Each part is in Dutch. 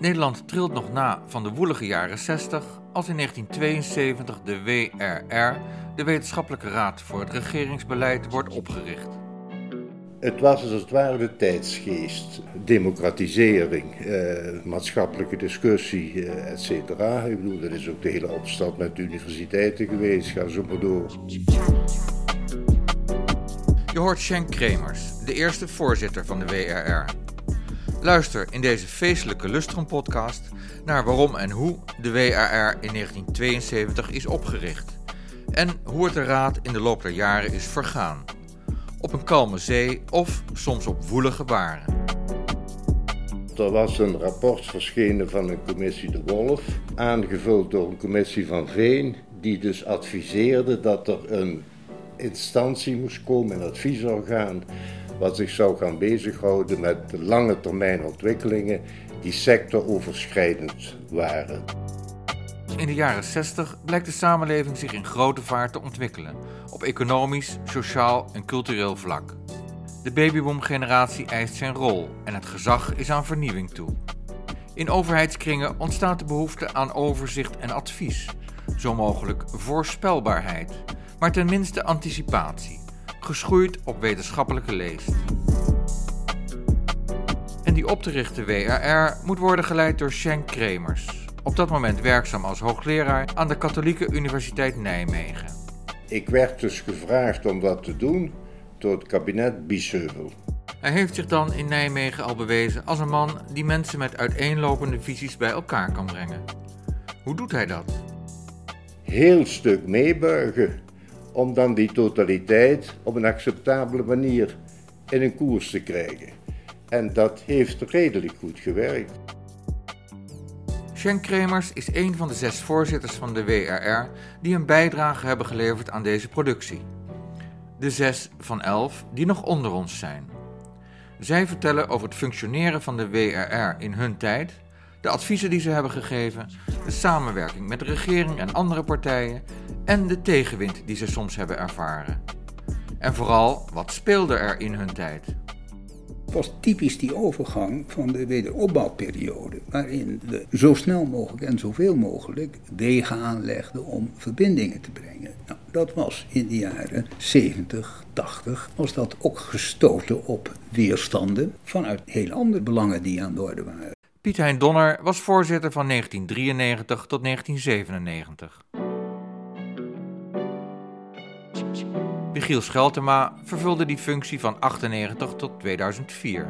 Nederland trilt nog na van de woelige jaren 60 als in 1972 de WRR, de Wetenschappelijke Raad voor het Regeringsbeleid, wordt opgericht. Het was als het ware de tijdsgeest, democratisering, eh, maatschappelijke discussie, eh, et cetera. Ik bedoel, dat is ook de hele opstand met de universiteiten geweest, ga zo maar door. Je hoort Schenk Kremers, de eerste voorzitter van de WRR. Luister in deze feestelijke Lustrum-podcast naar waarom en hoe de WRR in 1972 is opgericht en hoe het de raad in de loop der jaren is vergaan. Op een kalme zee of soms op woelige baren. Er was een rapport verschenen van een commissie De Wolf, aangevuld door een commissie van Veen, die dus adviseerde dat er een instantie moest komen, een adviesorgaan, wat zich zou gaan bezighouden met lange termijn ontwikkelingen die sectoroverschrijdend waren. In de jaren 60 blijkt de samenleving zich in grote vaart te ontwikkelen, op economisch, sociaal en cultureel vlak. De babyboom-generatie eist zijn rol en het gezag is aan vernieuwing toe. In overheidskringen ontstaat de behoefte aan overzicht en advies, zo mogelijk voorspelbaarheid, maar tenminste anticipatie, geschoeid op wetenschappelijke leest. En die op te richten WRR moet worden geleid door Schenk Kremers, op dat moment werkzaam als hoogleraar aan de Katholieke Universiteit Nijmegen. Ik werd dus gevraagd om dat te doen door het kabinet Biesheuvel. Hij heeft zich dan in Nijmegen al bewezen als een man die mensen met uiteenlopende visies bij elkaar kan brengen. Hoe doet hij dat? Heel stuk meebuigen om dan die totaliteit op een acceptabele manier in een koers te krijgen. En dat heeft redelijk goed gewerkt. Schenk Kremers is een van de zes voorzitters van de WRR die een bijdrage hebben geleverd aan deze productie. De zes van elf die nog onder ons zijn. Zij vertellen over het functioneren van de WRR in hun tijd, de adviezen die ze hebben gegeven, de samenwerking met de regering en andere partijen en de tegenwind die ze soms hebben ervaren. En vooral, wat speelde er in hun tijd? Het was typisch die overgang van de wederopbouwperiode, waarin we zo snel mogelijk en zoveel mogelijk wegen aanlegden om verbindingen te brengen. Nou, dat was in de jaren 70, 80, was dat ook gestoten op weerstanden vanuit heel andere belangen die aan de orde waren. Piet Hein Donner was voorzitter van 1993 tot 1997. Michiel Scheltema vervulde die functie van 98 tot 2004.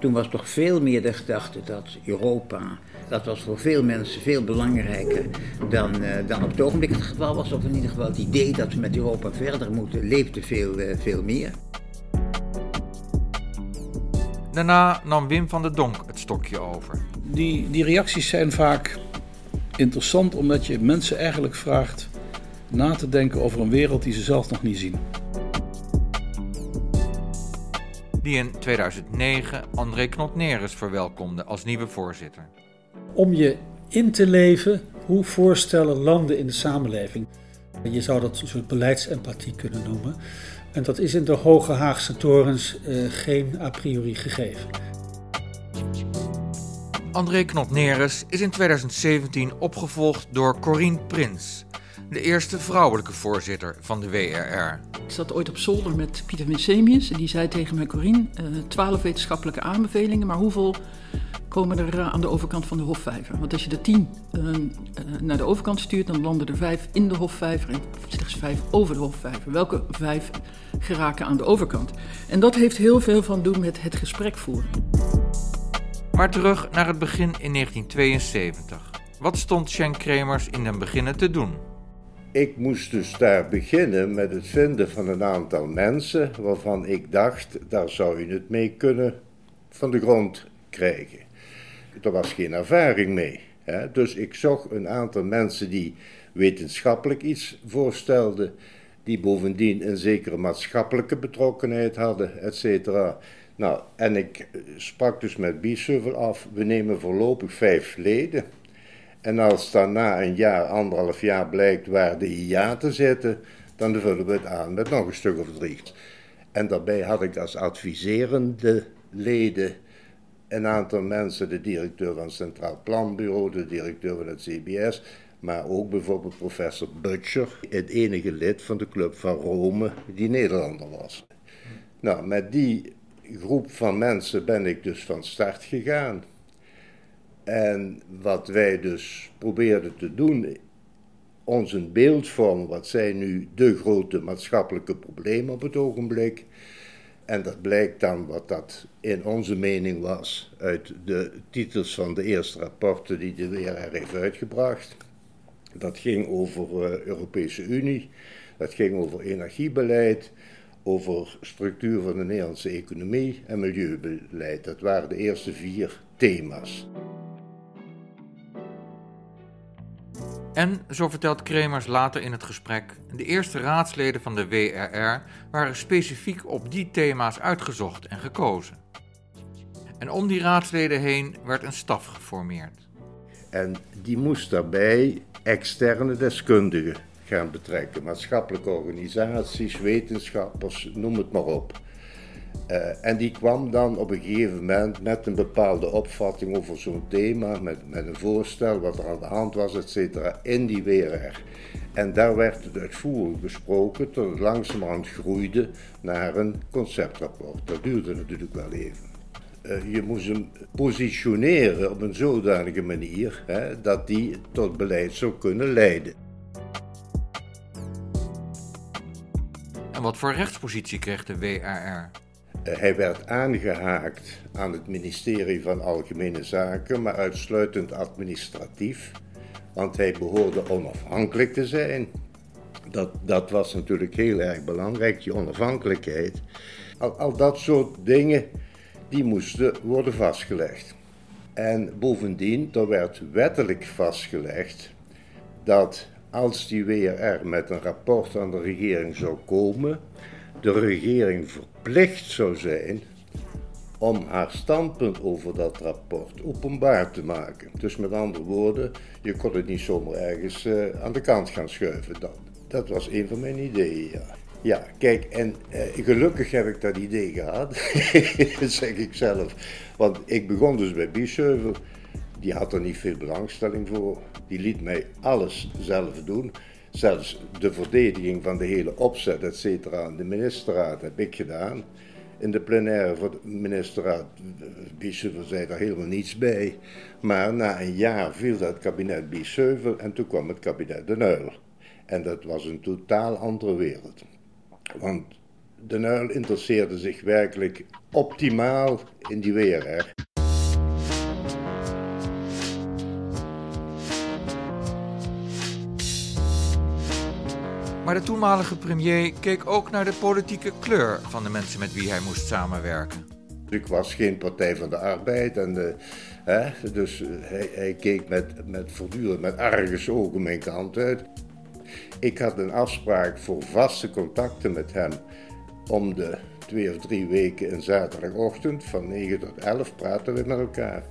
Toen was toch veel meer de gedachte dat Europa, dat was voor veel mensen veel belangrijker dan, uh, dan op het ogenblik het geval was. Of in ieder geval het idee dat we met Europa verder moeten, leefde veel, uh, veel meer. Daarna nam Wim van der Donk het stokje over. Die, die reacties zijn vaak interessant omdat je mensen eigenlijk vraagt na te denken over een wereld die ze zelf nog niet zien. Die in 2009 André Knotneres verwelkomde als nieuwe voorzitter. Om je in te leven hoe voorstellen landen in de samenleving. Je zou dat een soort beleidsempathie kunnen noemen. En dat is in de Hoge Haagse torens uh, geen a priori gegeven. André Knotneres is in 2017 opgevolgd door Corine Prins, de eerste vrouwelijke voorzitter van de WRR. Ik zat ooit op zolder met Pieter Winsemius en die zei tegen mij, Corine, twaalf wetenschappelijke aanbevelingen, maar hoeveel komen er aan de overkant van de Hofvijver? Want als je de tien uh, naar de overkant stuurt, dan landen er vijf in de Hofvijver en slechts vijf over de Hofvijver. Welke vijf geraken aan de overkant? En dat heeft heel veel van doen met het gesprek voeren. Maar terug naar het begin in 1972. Wat stond Schenk Kremers in den beginnen te doen? Ik moest dus daar beginnen met het vinden van een aantal mensen waarvan ik dacht, daar zou je het mee kunnen van de grond krijgen. Er was geen ervaring mee. Hè? Dus ik zocht een aantal mensen die wetenschappelijk iets voorstelden, die bovendien een zekere maatschappelijke betrokkenheid hadden, et cetera. Nou, en ik sprak dus met Biesheuvel af, we nemen voorlopig vijf leden. En als dan na een jaar, anderhalf jaar blijkt waar de hiaten zitten, dan vullen we het aan met nog een stuk of drie. En daarbij had ik als adviserende leden een aantal mensen, de directeur van het Centraal Planbureau, de directeur van het CBS, maar ook bijvoorbeeld professor Butcher, het enige lid van de Club van Rome die Nederlander was. Nou, met die groep van mensen ben ik dus van start gegaan. En wat wij dus probeerden te doen, ons een beeld vormen, wat zijn nu de grote maatschappelijke problemen op het ogenblik. En dat blijkt dan wat dat in onze mening was uit de titels van de eerste rapporten die de WRR heeft uitgebracht. Dat ging over uh, Europese Unie, dat ging over energiebeleid, over structuur van de Nederlandse economie en milieubeleid. Dat waren de eerste vier thema's. En, zo vertelt Kremers later in het gesprek, de eerste raadsleden van de WRR waren specifiek op die thema's uitgezocht en gekozen. En om die raadsleden heen werd een staf geformeerd. En die moest daarbij externe deskundigen gaan betrekken. Maatschappelijke organisaties, wetenschappers, noem het maar op. Uh, en die kwam dan op een gegeven moment met een bepaalde opvatting over zo'n thema, met, met een voorstel wat er aan de hand was, et cetera, in die WRR. En daar werd het uitvoerig besproken tot het langzamerhand groeide naar een conceptrapport. Dat duurde natuurlijk wel even. Uh, je moest hem positioneren op een zodanige manier hè, dat die tot beleid zou kunnen leiden. En wat voor rechtspositie kreeg de WRR? Eh, hij werd aangehaakt aan het ministerie van Algemene Zaken, maar uitsluitend administratief, want hij behoorde onafhankelijk te zijn. Dat, dat was natuurlijk heel erg belangrijk, die onafhankelijkheid. Al, al dat soort dingen, die moesten worden vastgelegd. En bovendien, er werd wettelijk vastgelegd dat als die WRR met een rapport aan de regering zou komen, de regering verplicht zou zijn om haar standpunt over dat rapport openbaar te maken. Dus met andere woorden, je kon het niet zomaar ergens uh, aan de kant gaan schuiven dan. Dat was een van mijn ideeën, ja. Ja, kijk, en uh, gelukkig heb ik dat idee gehad, zeg ik zelf. Want ik begon dus bij Biesheuvel, die had er niet veel belangstelling voor. Die liet mij alles zelf doen. Zelfs de verdediging van de hele opzet, et cetera, de ministerraad heb ik gedaan. In de plenaire voor de ministerraad, Biesheuvel zei daar helemaal niets bij. Maar na een jaar viel dat kabinet Biesheuvel en toen kwam het kabinet De Nuil. En dat was een totaal andere wereld. Want De Nuil interesseerde zich werkelijk optimaal in die WRR. Maar de toenmalige premier keek ook naar de politieke kleur van de mensen met wie hij moest samenwerken. Ik was geen Partij van de Arbeid en de, hè, dus hij, hij, keek met, met voortdurend met ogen mijn kant uit. Ik had een afspraak voor vaste contacten met hem om de twee of drie weken in zaterdagochtend van 9 tot 11 praten we met elkaar.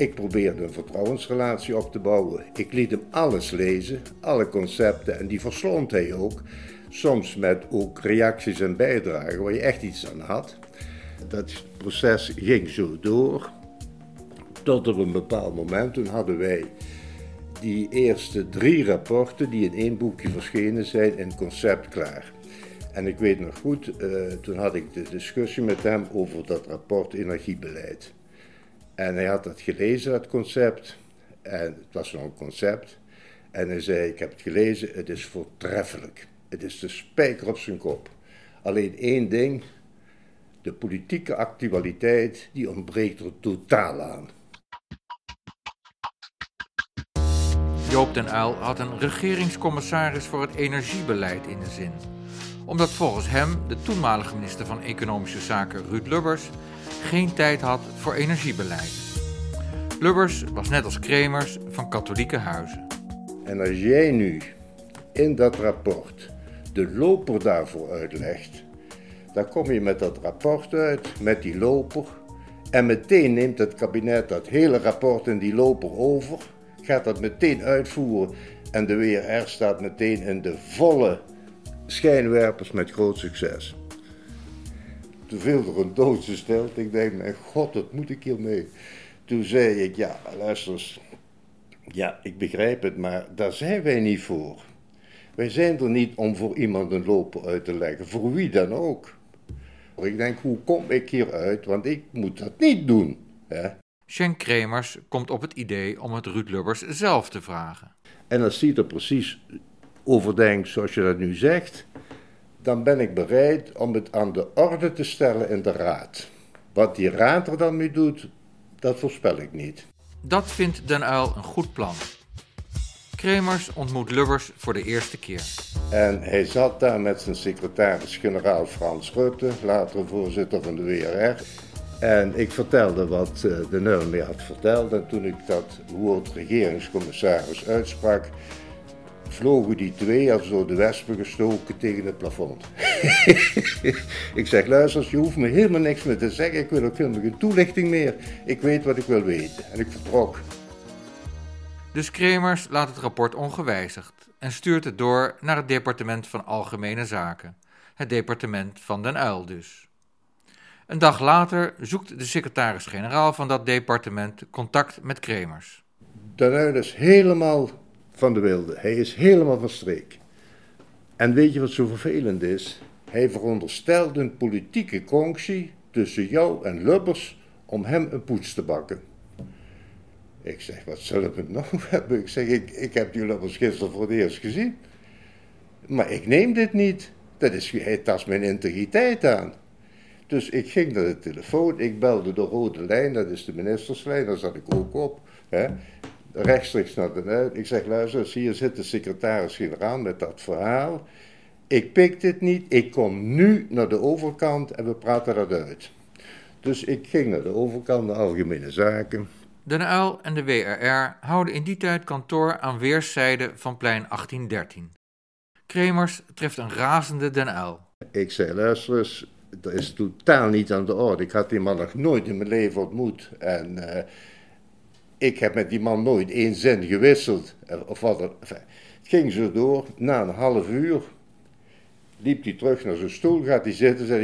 Ik probeerde een vertrouwensrelatie op te bouwen. Ik liet hem alles lezen, alle concepten, en die verslond hij ook. Soms met ook reacties en bijdragen waar je echt iets aan had. Dat proces ging zo door. Tot op een bepaald moment, toen hadden wij die eerste drie rapporten die in één boekje verschenen zijn, in concept klaar. En ik weet nog goed, uh, toen had ik de discussie met hem over dat rapport energiebeleid. En hij had dat gelezen, het concept. En het was nog een concept. En hij zei: Ik heb het gelezen, het is voortreffelijk. Het is de spijker op zijn kop. Alleen één ding: de politieke actualiteit, die ontbreekt er totaal aan. Joop den Uyl had een regeringscommissaris voor het energiebeleid in de zin. Omdat volgens hem de toenmalige minister van Economische Zaken Ruud Lubbers geen tijd had voor energiebeleid. Lubbers was net als Kremers van katholieke huizen. En als jij nu in dat rapport de loper daarvoor uitlegt, dan kom je met dat rapport uit, met die loper, en meteen neemt het kabinet dat hele rapport en die loper over, gaat dat meteen uitvoeren en de WRR staat meteen in de volle schijnwerpers met groot succes. Toen viel er een doodse stilte. Ik denk, mijn god, wat moet ik hiermee? Toen zei ik, ja, luister. Ja, ik begrijp het, maar daar zijn wij niet voor. Wij zijn er niet om voor iemand een loper uit te leggen, voor wie dan ook. Ik denk, hoe kom ik hieruit? Want ik moet dat niet doen. Hè? Shen Kremers komt op het idee om het Ruud Lubbers zelf te vragen. En als hij er precies over denkt zoals je dat nu zegt, dan ben ik bereid om het aan de orde te stellen in de raad. Wat die raad er dan mee doet, dat voorspel ik niet. Dat vindt Den Uil een goed plan. Kremers ontmoet Lubbers voor de eerste keer. En hij zat daar met zijn secretaris-generaal Frans Rutte, later voorzitter van de WRR. En ik vertelde wat eh, de Nuil me had verteld. En toen ik dat woord regeringscommissaris uitsprak, vlogen die twee als door de wespen gestoken tegen het plafond. ik zeg, luister, je hoeft me helemaal niks meer te zeggen. Ik wil ook helemaal geen toelichting meer. Ik weet wat ik wil weten. En ik vertrok. Dus Kremers laat het rapport ongewijzigd en stuurt het door naar het departement van Algemene Zaken. Het departement van Den Uil dus. Een dag later zoekt de secretaris-generaal van dat departement contact met Kremers. Den Uil is helemaal van de wilde. Hij is helemaal van streek. En weet je wat zo vervelend is? Hij veronderstelt een politieke conctie tussen jou en Lubbers om hem een poets te bakken. Ik zeg, wat zullen we nou hebben? Ik zeg, ik, ik heb die Lubbers gisteren voor het eerst gezien. Maar ik neem dit niet. Dat is, hij tast mijn integriteit aan. Dus ik ging naar de telefoon, ik belde de rode lijn, dat is de ministerslijn, daar zat ik ook op. Hè rechtstreeks naar de. Ik zeg, luister, hier zit de secretaris-generaal met dat verhaal. Ik pik dit niet, ik kom nu naar de overkant en we praten dat uit. Dus ik ging naar de overkant, de Algemene Zaken. De Uil en de WRR houden in die tijd kantoor aan weerszijden van plein 1813. Kremers treft een razende Den Uil. Ik zei, luister eens, dat is totaal niet aan de orde. Ik had die man nog nooit in mijn leven ontmoet. En uh, ik heb met die man nooit één zin gewisseld. Eh, of wat er, het ging zo door. Na een half uur liep hij terug naar zijn stoel, gaat hij zitten, zei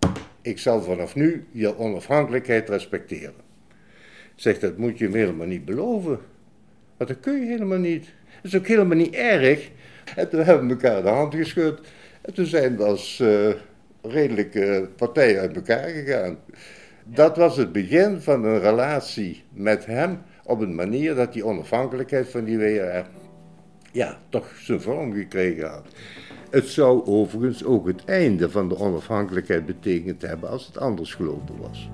hij: Ik zal vanaf nu je onafhankelijkheid respecteren. Zegt dat moet je hem helemaal niet beloven. Want dat kun je helemaal niet. Dat is ook helemaal niet erg. En toen hebben we elkaar de hand geschud. En toen zijn we als uh, redelijke partij uit elkaar gegaan. Dat was het begin van een relatie met hem op een manier dat die onafhankelijkheid van die WRR ja, toch zijn vorm gekregen had. Het zou overigens ook het einde van de onafhankelijkheid betekend hebben als het anders gelopen was.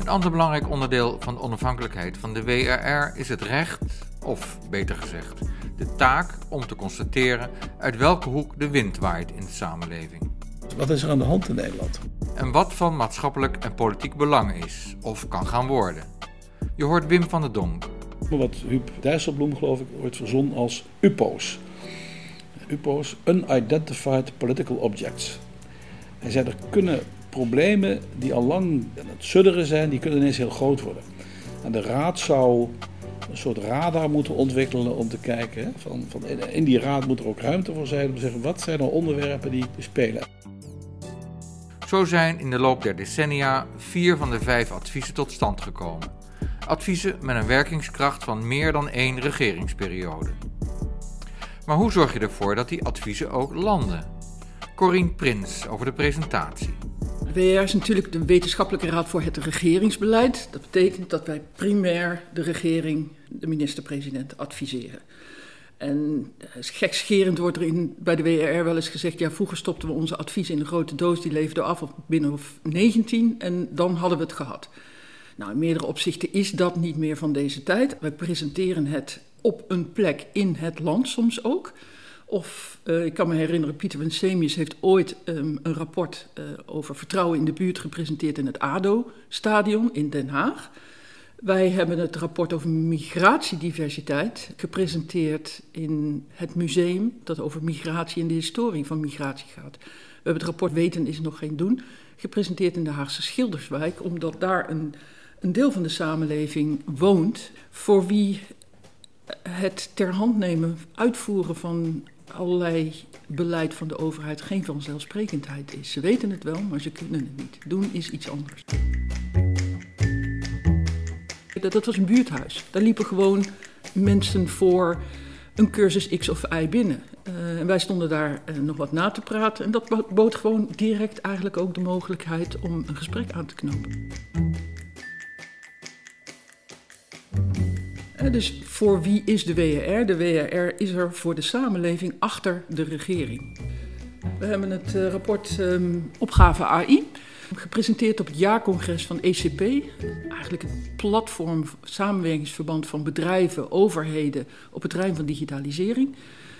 Een ander belangrijk onderdeel van de onafhankelijkheid van de WRR is het recht, of beter gezegd, de taak om te constateren uit welke hoek de wind waait in de samenleving. Wat is er aan de hand in Nederland? En wat van maatschappelijk en politiek belang is, of kan gaan worden. Je hoort Wim van der Donk. Wat Huub Dijsselbloem, geloof ik, ooit verzonnen als UPO's. UPO's, Unidentified Political Objects. Hij zei, er kunnen problemen die al lang aan het sudderen zijn, die kunnen ineens heel groot worden. En de raad zou een soort radar moeten ontwikkelen om te kijken. van, van, in die raad moet er ook ruimte voor zijn om te zeggen wat zijn er onderwerpen die spelen. Zo zijn in de loop der decennia vier van de vijf adviezen tot stand gekomen. Adviezen met een werkingskracht van meer dan één regeringsperiode. Maar hoe zorg je ervoor dat die adviezen ook landen? Corine Prins over de presentatie. WR is natuurlijk de wetenschappelijke raad voor het regeringsbeleid. Dat betekent dat wij primair de regering, de minister-president, adviseren. En gekscherend wordt er in, bij de WRR wel eens gezegd: ja, vroeger stopten we onze adviezen in een grote doos, die leefde af op Binnenhof 19 en dan hadden we het gehad. Nou, in meerdere opzichten is dat niet meer van deze tijd. Wij presenteren het op een plek in het land soms ook. Of uh, ik kan me herinneren, Pieter Winsemius heeft ooit um, een rapport uh, over vertrouwen in de buurt gepresenteerd in het ADO-stadion in Den Haag. Wij hebben het rapport over migratiediversiteit gepresenteerd in het museum dat over migratie en de historie van migratie gaat. We hebben het rapport Weten is nog geen doen gepresenteerd in de Haagse Schilderswijk, omdat daar een, een deel van de samenleving woont voor wie Het ter hand nemen, uitvoeren van allerlei beleid van de overheid geen vanzelfsprekendheid is. Ze weten het wel, maar ze kunnen het niet. Doen is iets anders. Dat, dat was een buurthuis. Daar liepen gewoon mensen voor een cursus X of Y binnen. Uh, en wij stonden daar uh, nog wat na te praten. En dat bood gewoon direct eigenlijk ook de mogelijkheid om een gesprek aan te knopen. Dus voor wie is de WRR? De WRR is er voor de samenleving achter de regering. We hebben het rapport um, Opgave AI gepresenteerd op het jaarcongres van ECP. Eigenlijk het platform, samenwerkingsverband van bedrijven, overheden op het terrein van digitalisering.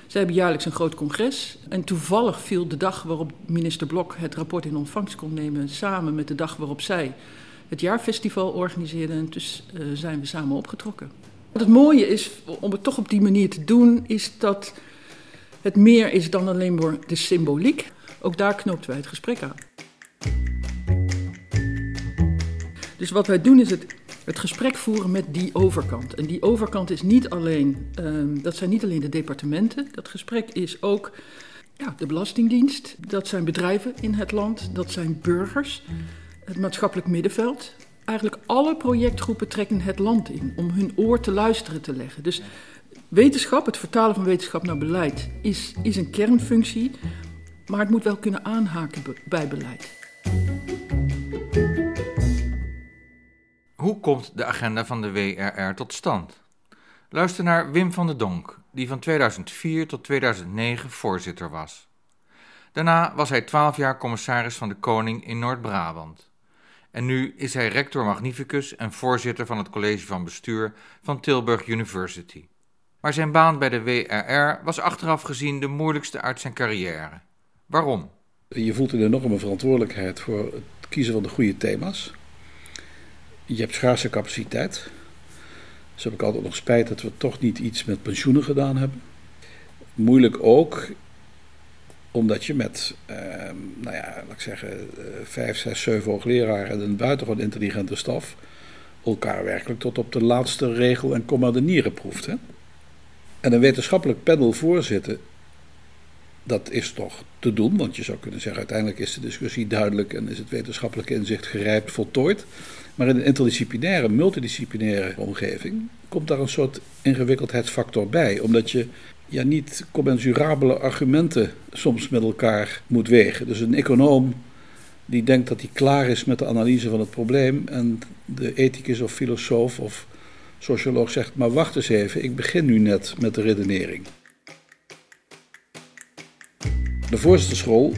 Zij hebben jaarlijks een groot congres. En toevallig viel de dag waarop minister Blok het rapport in ontvangst kon nemen samen met de dag waarop zij het jaarfestival organiseerde. En dus uh, zijn we samen opgetrokken. Het mooie is, om het toch op die manier te doen, is dat het meer is dan alleen maar de symboliek. Ook daar knoopten wij het gesprek aan. Dus wat wij doen is het, het gesprek voeren met die overkant. En die overkant is niet alleen, um, dat zijn niet alleen de departementen. Dat gesprek is ook ja, de Belastingdienst. Dat zijn bedrijven in het land. Dat zijn burgers. Het maatschappelijk middenveld. Eigenlijk alle projectgroepen trekken het land in om hun oor te luisteren te leggen. Dus wetenschap, het vertalen van wetenschap naar beleid, is, is een kernfunctie. Maar het moet wel kunnen aanhaken bij beleid. Hoe komt de agenda van de WRR tot stand? Luister naar Wim van der Donk, die van 2004 tot 2009 voorzitter was. Daarna was hij 12 jaar commissaris van de Koning in Noord-Brabant. En nu is hij rector magnificus en voorzitter van het college van bestuur van Tilburg University. Maar zijn baan bij de WRR was achteraf gezien de moeilijkste uit zijn carrière. Waarom? Je voelt een enorme verantwoordelijkheid voor het kiezen van de goede thema's je hebt schaarse capaciteit. Dus heb ik altijd nog spijt dat we toch niet iets met pensioenen gedaan hebben. Moeilijk ook omdat je met, uh, nou ja, laat ik zeggen, uh, vijf, zes, zeven hoogleraren en een buitengewoon intelligente staf elkaar werkelijk tot op de laatste regel en komma de nieren proeft. En een wetenschappelijk panel voorzitten, dat is toch te doen, want je zou kunnen zeggen, uiteindelijk is de discussie duidelijk en is het wetenschappelijke inzicht gerijpt, voltooid. Maar in een interdisciplinaire, multidisciplinaire omgeving komt daar een soort ingewikkeldheidsfactor bij. Omdat je ja, niet commensurabele argumenten soms met elkaar moet wegen. Dus een econoom die denkt dat hij klaar is met de analyse van het probleem en de ethicus of filosoof of socioloog zegt, maar wacht eens even, ik begin nu net met de redenering. De voorzitterschool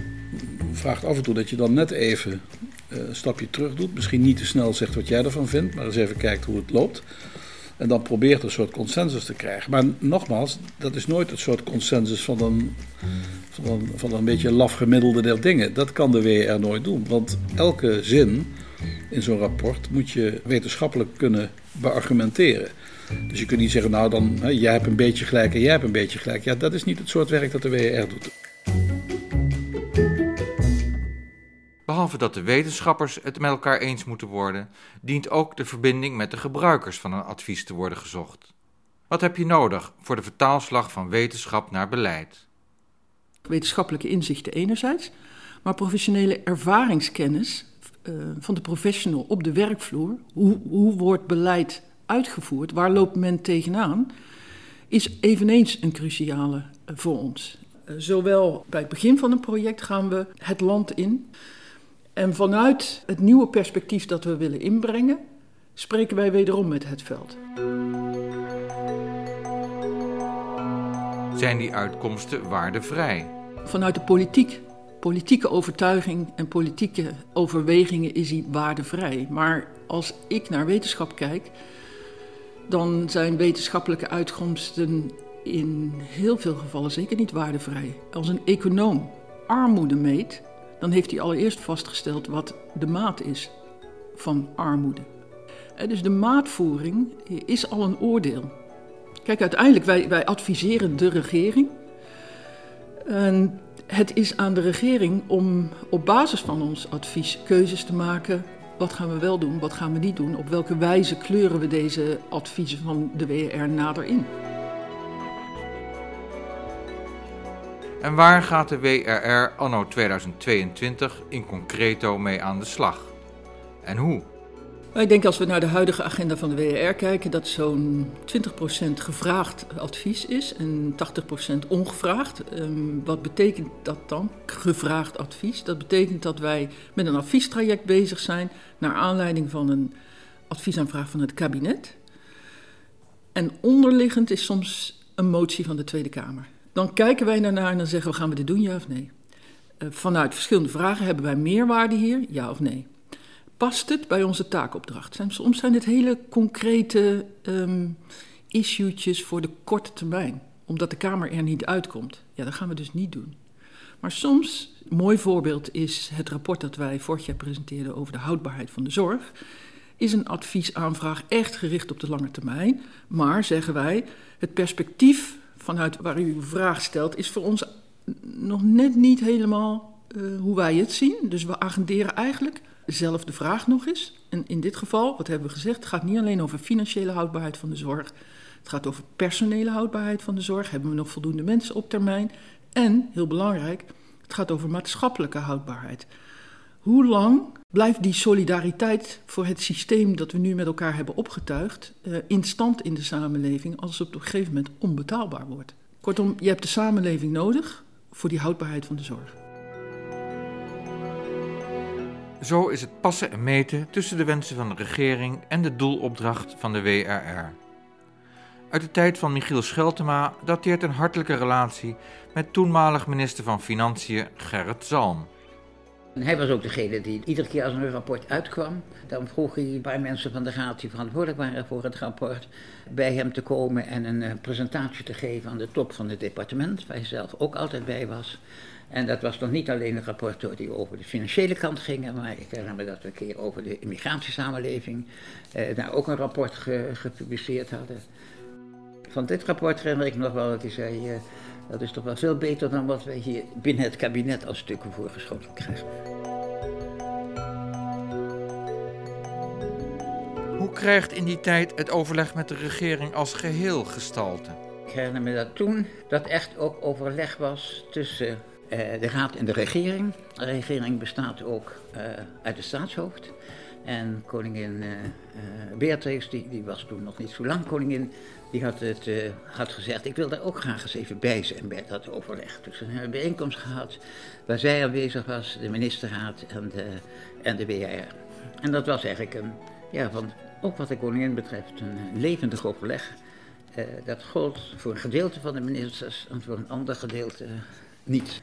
vraagt af en toe dat je dan net even eh, een stapje terug doet. Misschien niet te snel zegt wat jij ervan vindt, maar eens even kijkt hoe het loopt. En dan probeert een soort consensus te krijgen. Maar nogmaals, dat is nooit het soort consensus van een, van een, van een beetje laf gemiddelde der dingen. Dat kan de WR nooit doen. Want elke zin in zo'n rapport moet je wetenschappelijk kunnen beargumenteren. Dus je kunt niet zeggen, nou dan, hè, jij hebt een beetje gelijk en jij hebt een beetje gelijk. Ja, dat is niet het soort werk dat de WR doet. Behalve dat de wetenschappers het met elkaar eens moeten worden, dient ook de verbinding met de gebruikers van een advies te worden gezocht. Wat heb je nodig voor de vertaalslag van wetenschap naar beleid? Wetenschappelijke inzichten enerzijds, maar professionele ervaringskennis uh, van de professional op de werkvloer. Hoe, hoe wordt beleid uitgevoerd? Waar loopt men tegenaan? Is eveneens een cruciale uh, voor ons. Uh, zowel bij het begin van een project gaan we het land in. En vanuit het nieuwe perspectief dat we willen inbrengen, spreken wij wederom met het veld. Zijn die uitkomsten waardevrij? Vanuit de politiek, politieke overtuiging en politieke overwegingen is die waardevrij. Maar als ik naar wetenschap kijk, dan zijn wetenschappelijke uitkomsten in heel veel gevallen zeker niet waardevrij. Als een econoom armoede meet, dan heeft hij allereerst vastgesteld wat de maat is van armoede. Dus de maatvoering is al een oordeel. Kijk, uiteindelijk, wij, wij adviseren de regering. En het is aan de regering om op basis van ons advies keuzes te maken. Wat gaan we wel doen, wat gaan we niet doen? Op welke wijze kleuren we deze adviezen van de WR nader in? En waar gaat de WRR anno 2022 in concreto mee aan de slag? En hoe? Ik denk als we naar de huidige agenda van de WRR kijken, dat zo'n 20% gevraagd advies is en 80% ongevraagd. Um, wat betekent dat dan, gevraagd advies? Dat betekent dat wij met een adviestraject bezig zijn naar aanleiding van een adviesaanvraag van het kabinet. En onderliggend is soms een motie van de Tweede Kamer. Dan kijken wij daarnaar en dan zeggen we gaan we dit doen, ja of nee? Uh, vanuit verschillende vragen hebben wij meerwaarde hier, ja of nee? Past het bij onze taakopdracht? Soms zijn dit hele concrete um, issuetjes voor de korte termijn, omdat de Kamer er niet uitkomt. Ja, dat gaan we dus niet doen. Maar soms, een mooi voorbeeld is het rapport dat wij vorig jaar presenteerden over de houdbaarheid van de zorg. Is een adviesaanvraag echt gericht op de lange termijn, maar zeggen wij, het perspectief vanuit waar u uw vraag stelt, is voor ons nog net niet helemaal uh, hoe wij het zien. Dus we agenderen eigenlijk zelf de vraag nog eens. En in dit geval, wat hebben we gezegd, het gaat niet alleen over financiële houdbaarheid van de zorg. Het gaat over personele houdbaarheid van de zorg. Hebben we nog voldoende mensen op termijn? En, heel belangrijk, het gaat over maatschappelijke houdbaarheid. Hoe lang blijft die solidariteit voor het systeem dat we nu met elkaar hebben opgetuigd uh, in stand in de samenleving als het op een gegeven moment onbetaalbaar wordt? Kortom, je hebt de samenleving nodig voor die houdbaarheid van de zorg. Zo is het passen en meten tussen de wensen van de regering en de doelopdracht van de WRR. Uit de tijd van Michiel Scheltema dateert een hartelijke relatie met toenmalig minister van Financiën Gerrit Zalm. Hij was ook degene die iedere keer als een rapport uitkwam, dan vroeg hij een paar mensen van de raad die verantwoordelijk waren voor het rapport, bij hem te komen en een eh, presentatie te geven aan de top van het departement, waar hij zelf ook altijd bij was. En dat was nog niet alleen een rapport die over de financiële kant ging, maar ik herinner me dat we een keer over de immigratiesamenleving eh, daar ook een rapport ge, gepubliceerd hadden. Van dit rapport herinner ik nog wel dat hij zei, eh, dat is toch wel veel beter dan wat wij hier binnen het kabinet als stukken voorgeschoten krijgen. Hoe krijgt in die tijd het overleg met de regering als geheel gestalte? Ik herinner me dat toen dat echt ook overleg was tussen uh, de Raad en de regering. De regering bestaat ook uh, uit het staatshoofd. En koningin uh, Beatrix, die, die, was toen nog niet zo lang koningin, die had, het, had gezegd: Ik wil daar ook graag eens even bij zijn bij dat overleg. Dus we hebben een bijeenkomst gehad waar zij aanwezig was, de ministerraad en de, en de WR. En dat was eigenlijk een, ja, van, ook wat de koningin betreft, een levendig overleg. dat gold voor een gedeelte van de ministers en voor een ander gedeelte niet.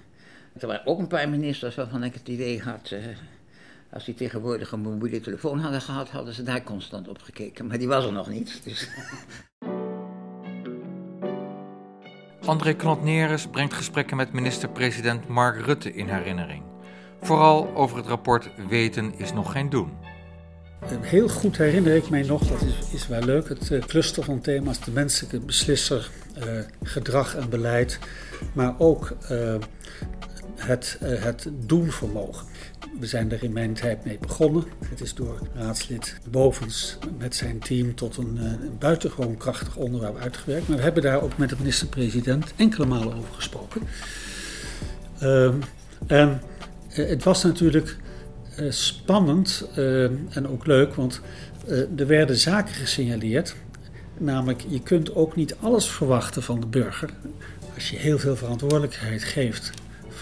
Er waren ook een paar ministers waarvan ik het idee had. Uh, als die tegenwoordig een mobiele telefoon hadden gehad, hadden ze daar constant op gekeken. Maar die was er nog niet. Dus. André Knot-Neres brengt gesprekken met minister-president Mark Rutte in herinnering. Vooral over het rapport Weten is nog geen doen. Heel goed herinner ik mij nog, dat is, is wel leuk, het uh, cluster van thema's: de menselijke beslisser, uh, gedrag en beleid, maar ook uh, het, uh, het doenvermogen. We zijn er in mijn tijd mee begonnen. Het is door raadslid Bovens met zijn team tot een, een buitengewoon krachtig onderwerp uitgewerkt. Maar we hebben daar ook met de minister-president enkele malen over gesproken. Uh, en uh, het was natuurlijk spannend en ook leuk, want er werden zaken gesignaleerd. Namelijk, je kunt ook niet alles verwachten van de burger. Als je heel veel verantwoordelijkheid geeft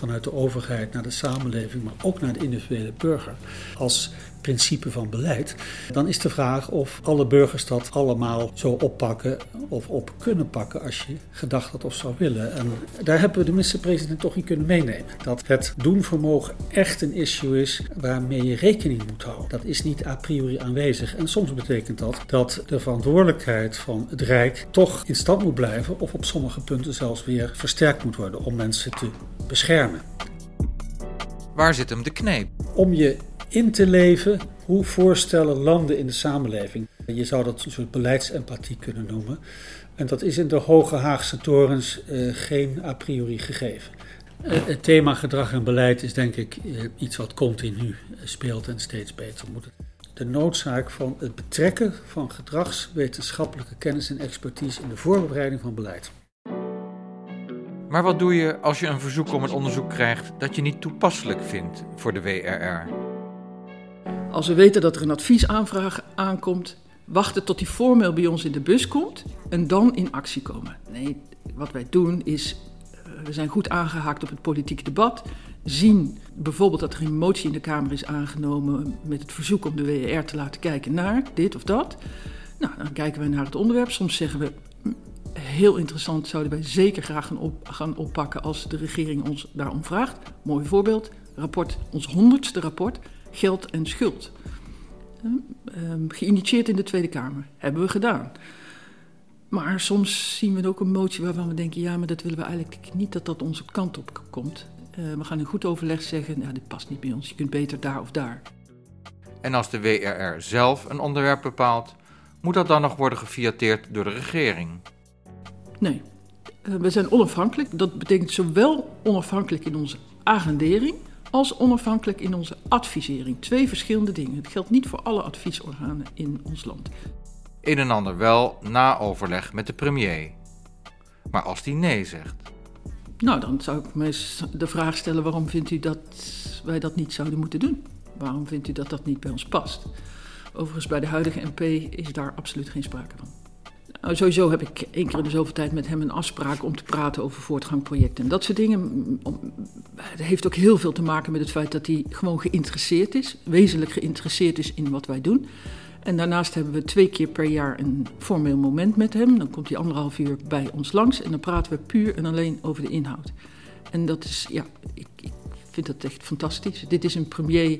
vanuit de overheid naar de samenleving, maar ook naar de individuele burger. Als principe van beleid, dan is de vraag of alle burgers dat allemaal zo oppakken of op kunnen pakken als je gedacht had of zou willen. En daar hebben we de minister-president toch in kunnen meenemen. Dat het doenvermogen echt een issue is waarmee je rekening moet houden. Dat is niet a priori aanwezig. En soms betekent dat dat de verantwoordelijkheid van het Rijk toch in stand moet blijven of op sommige punten zelfs weer versterkt moet worden om mensen te beschermen. Waar zit hem de kneep? Om je in te leven hoe voorstellen landen in de samenleving. Je zou dat een soort beleidsempathie kunnen noemen. En dat is in de Hoge Haagse torens uh, geen a priori gegeven. Uh, het thema gedrag en beleid is denk ik uh, iets wat continu speelt en steeds beter moet. De noodzaak van het betrekken van gedragswetenschappelijke kennis en expertise in de voorbereiding van beleid. Maar wat doe je als je een verzoek om een onderzoek krijgt dat je niet toepasselijk vindt voor de WRR? Als we weten dat er een adviesaanvraag aankomt, wachten tot die formeel bij ons in de bus komt en dan in actie komen. Nee, wat wij doen is, uh, we zijn goed aangehaakt op het politieke debat, zien bijvoorbeeld dat er een motie in de Kamer is aangenomen met het verzoek om de WER te laten kijken naar dit of dat. Nou, dan kijken we naar het onderwerp. Soms zeggen we, hm, heel interessant, zouden wij zeker graag gaan, op, gaan oppakken als de regering ons daarom vraagt. Mooi voorbeeld, rapport, ons honderdste rapport, geld en schuld. Um, geïnitieerd in de Tweede Kamer, hebben we gedaan. Maar soms zien we ook een motie waarvan we denken, ja, maar dat willen we eigenlijk niet dat dat onze kant op komt. Uh, we gaan in goed overleg zeggen, nou, dit past niet bij ons, je kunt beter daar of daar. En als de WRR zelf een onderwerp bepaalt, moet dat dan nog worden gefiateerd door de regering? Nee, uh, we zijn onafhankelijk. Dat betekent zowel onafhankelijk in onze agendering als onafhankelijk in onze advisering. Twee verschillende dingen. Het geldt niet voor alle adviesorganen in ons land. Een en ander wel na overleg met de premier. Maar als die nee zegt. Nou, dan zou ik me de vraag stellen: waarom vindt u dat wij dat niet zouden moeten doen? Waarom vindt u dat dat niet bij ons past? Overigens, bij de huidige MP is daar absoluut geen sprake van. Nou, sowieso heb ik één keer in de zoveel tijd met hem een afspraak om te praten over voortgangprojecten en dat soort dingen. Het heeft ook heel veel te maken met het feit dat hij gewoon geïnteresseerd is, wezenlijk geïnteresseerd is in wat wij doen. En daarnaast hebben we twee keer per jaar een formeel moment met hem. Dan komt hij anderhalf uur bij ons langs en dan praten we puur en alleen over de inhoud. En dat is, ja, ik, ik vind dat echt fantastisch. Dit is een premier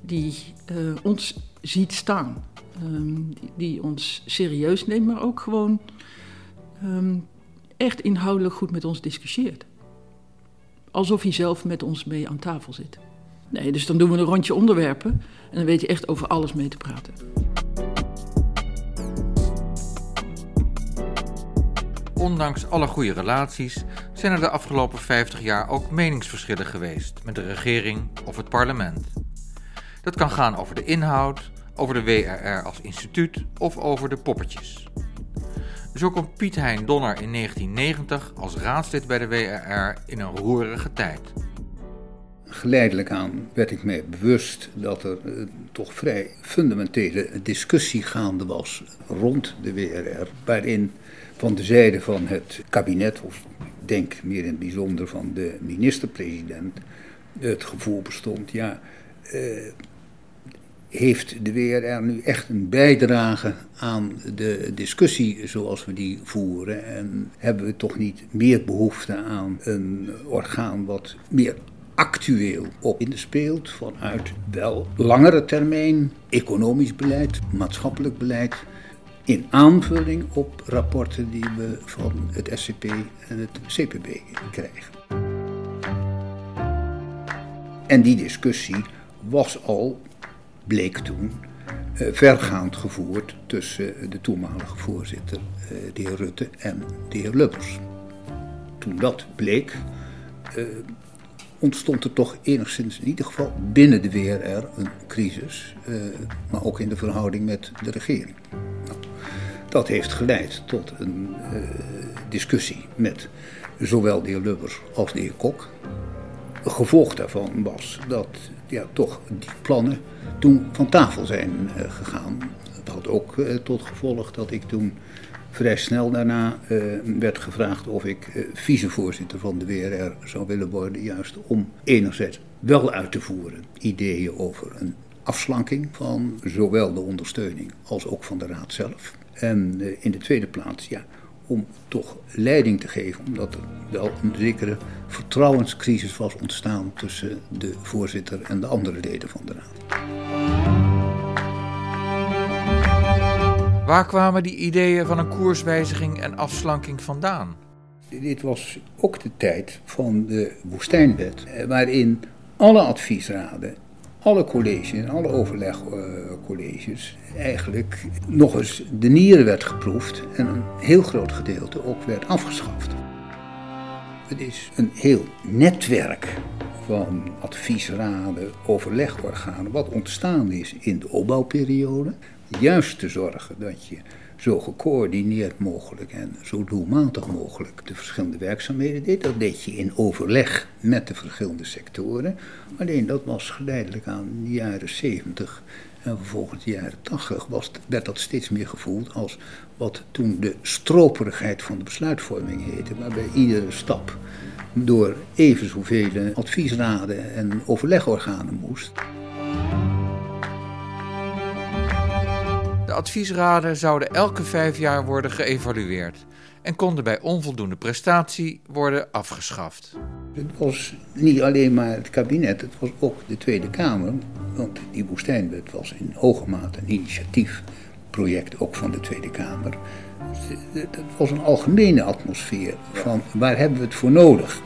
die uh, ons ziet staan. Um, die, ons serieus neemt, maar ook gewoon um, echt inhoudelijk goed met ons discussieert. Alsof hij zelf met ons mee aan tafel zit. Nee, dus dan doen we een rondje onderwerpen en dan weet je echt over alles mee te praten. Ondanks alle goede relaties zijn er de afgelopen 50 jaar ook meningsverschillen geweest met de regering of het parlement. Dat kan gaan over de inhoud, over de WRR als instituut of over de poppetjes. Zo komt Piet Hein Donner in 1990 als raadslid bij de WRR in een roerige tijd. Geleidelijk aan werd ik mij bewust dat er uh, toch vrij fundamentele discussie gaande was rond de WRR, waarin van de zijde van het kabinet, of denk meer in het bijzonder van de minister-president, het gevoel bestond, ja, uh, heeft de WRR nu echt een bijdrage aan de discussie zoals we die voeren? En hebben we toch niet meer behoefte aan een orgaan wat meer actueel op inspeelt vanuit wel langere termijn economisch beleid, maatschappelijk beleid, in aanvulling op rapporten die we van het SCP en het CPB krijgen. En die discussie was al bleek toen uh, vergaand gevoerd tussen de toenmalige voorzitter, uh, de heer Rutte, en de heer Lubbers. Toen dat bleek, uh, ontstond er toch enigszins, in ieder geval binnen de WRR, een crisis, maar ook in de verhouding met de regering. Nou, dat heeft geleid tot een discussie met zowel de heer Lubbers als de heer Kok. Gevolg daarvan was dat ja, toch die plannen toen van tafel zijn uh, gegaan. Dat had ook uh, tot gevolg dat ik toen vrij snel daarna uh, werd gevraagd of ik vicevoorzitter van de WRR zou willen worden. Juist om enerzijds wel uit te voeren ideeën over een afslanking van zowel de ondersteuning als ook van de raad zelf. En in de tweede plaats, ja, om toch leiding te geven, omdat er wel een zekere vertrouwenscrisis was ontstaan tussen de voorzitter en de andere leden van de raad. Waar kwamen die ideeën van een koerswijziging en afslanking vandaan? Dit was ook de tijd van de woestijnwet, eh, waarin alle adviesraden alle colleges en alle overlegcolleges eigenlijk nog eens de nieren werd geproefd en een heel groot gedeelte ook werd afgeschaft. Het is een heel netwerk van adviesraden, overlegorganen, wat ontstaan is in de opbouwperiode. Juist te zorgen dat je zo gecoördineerd mogelijk en zo doelmatig mogelijk de verschillende werkzaamheden deed. Dat deed je in overleg met de verschillende sectoren. Alleen dat was geleidelijk aan de jaren 70 en vervolgens de jaren 80 was, werd dat steeds meer gevoeld als wat toen de stroperigheid van de besluitvorming heette, waarbij iedere stap door even zoveel adviesraden en overlegorganen moest. De adviesraden zouden elke vijf jaar worden geëvalueerd en konden bij onvoldoende prestatie worden afgeschaft. Het was niet alleen maar het kabinet, het was ook de Tweede Kamer. Want die woestijnwet was in hoge mate een initiatiefproject ook van de Tweede Kamer. Het was een algemene atmosfeer van waar hebben we het voor nodig.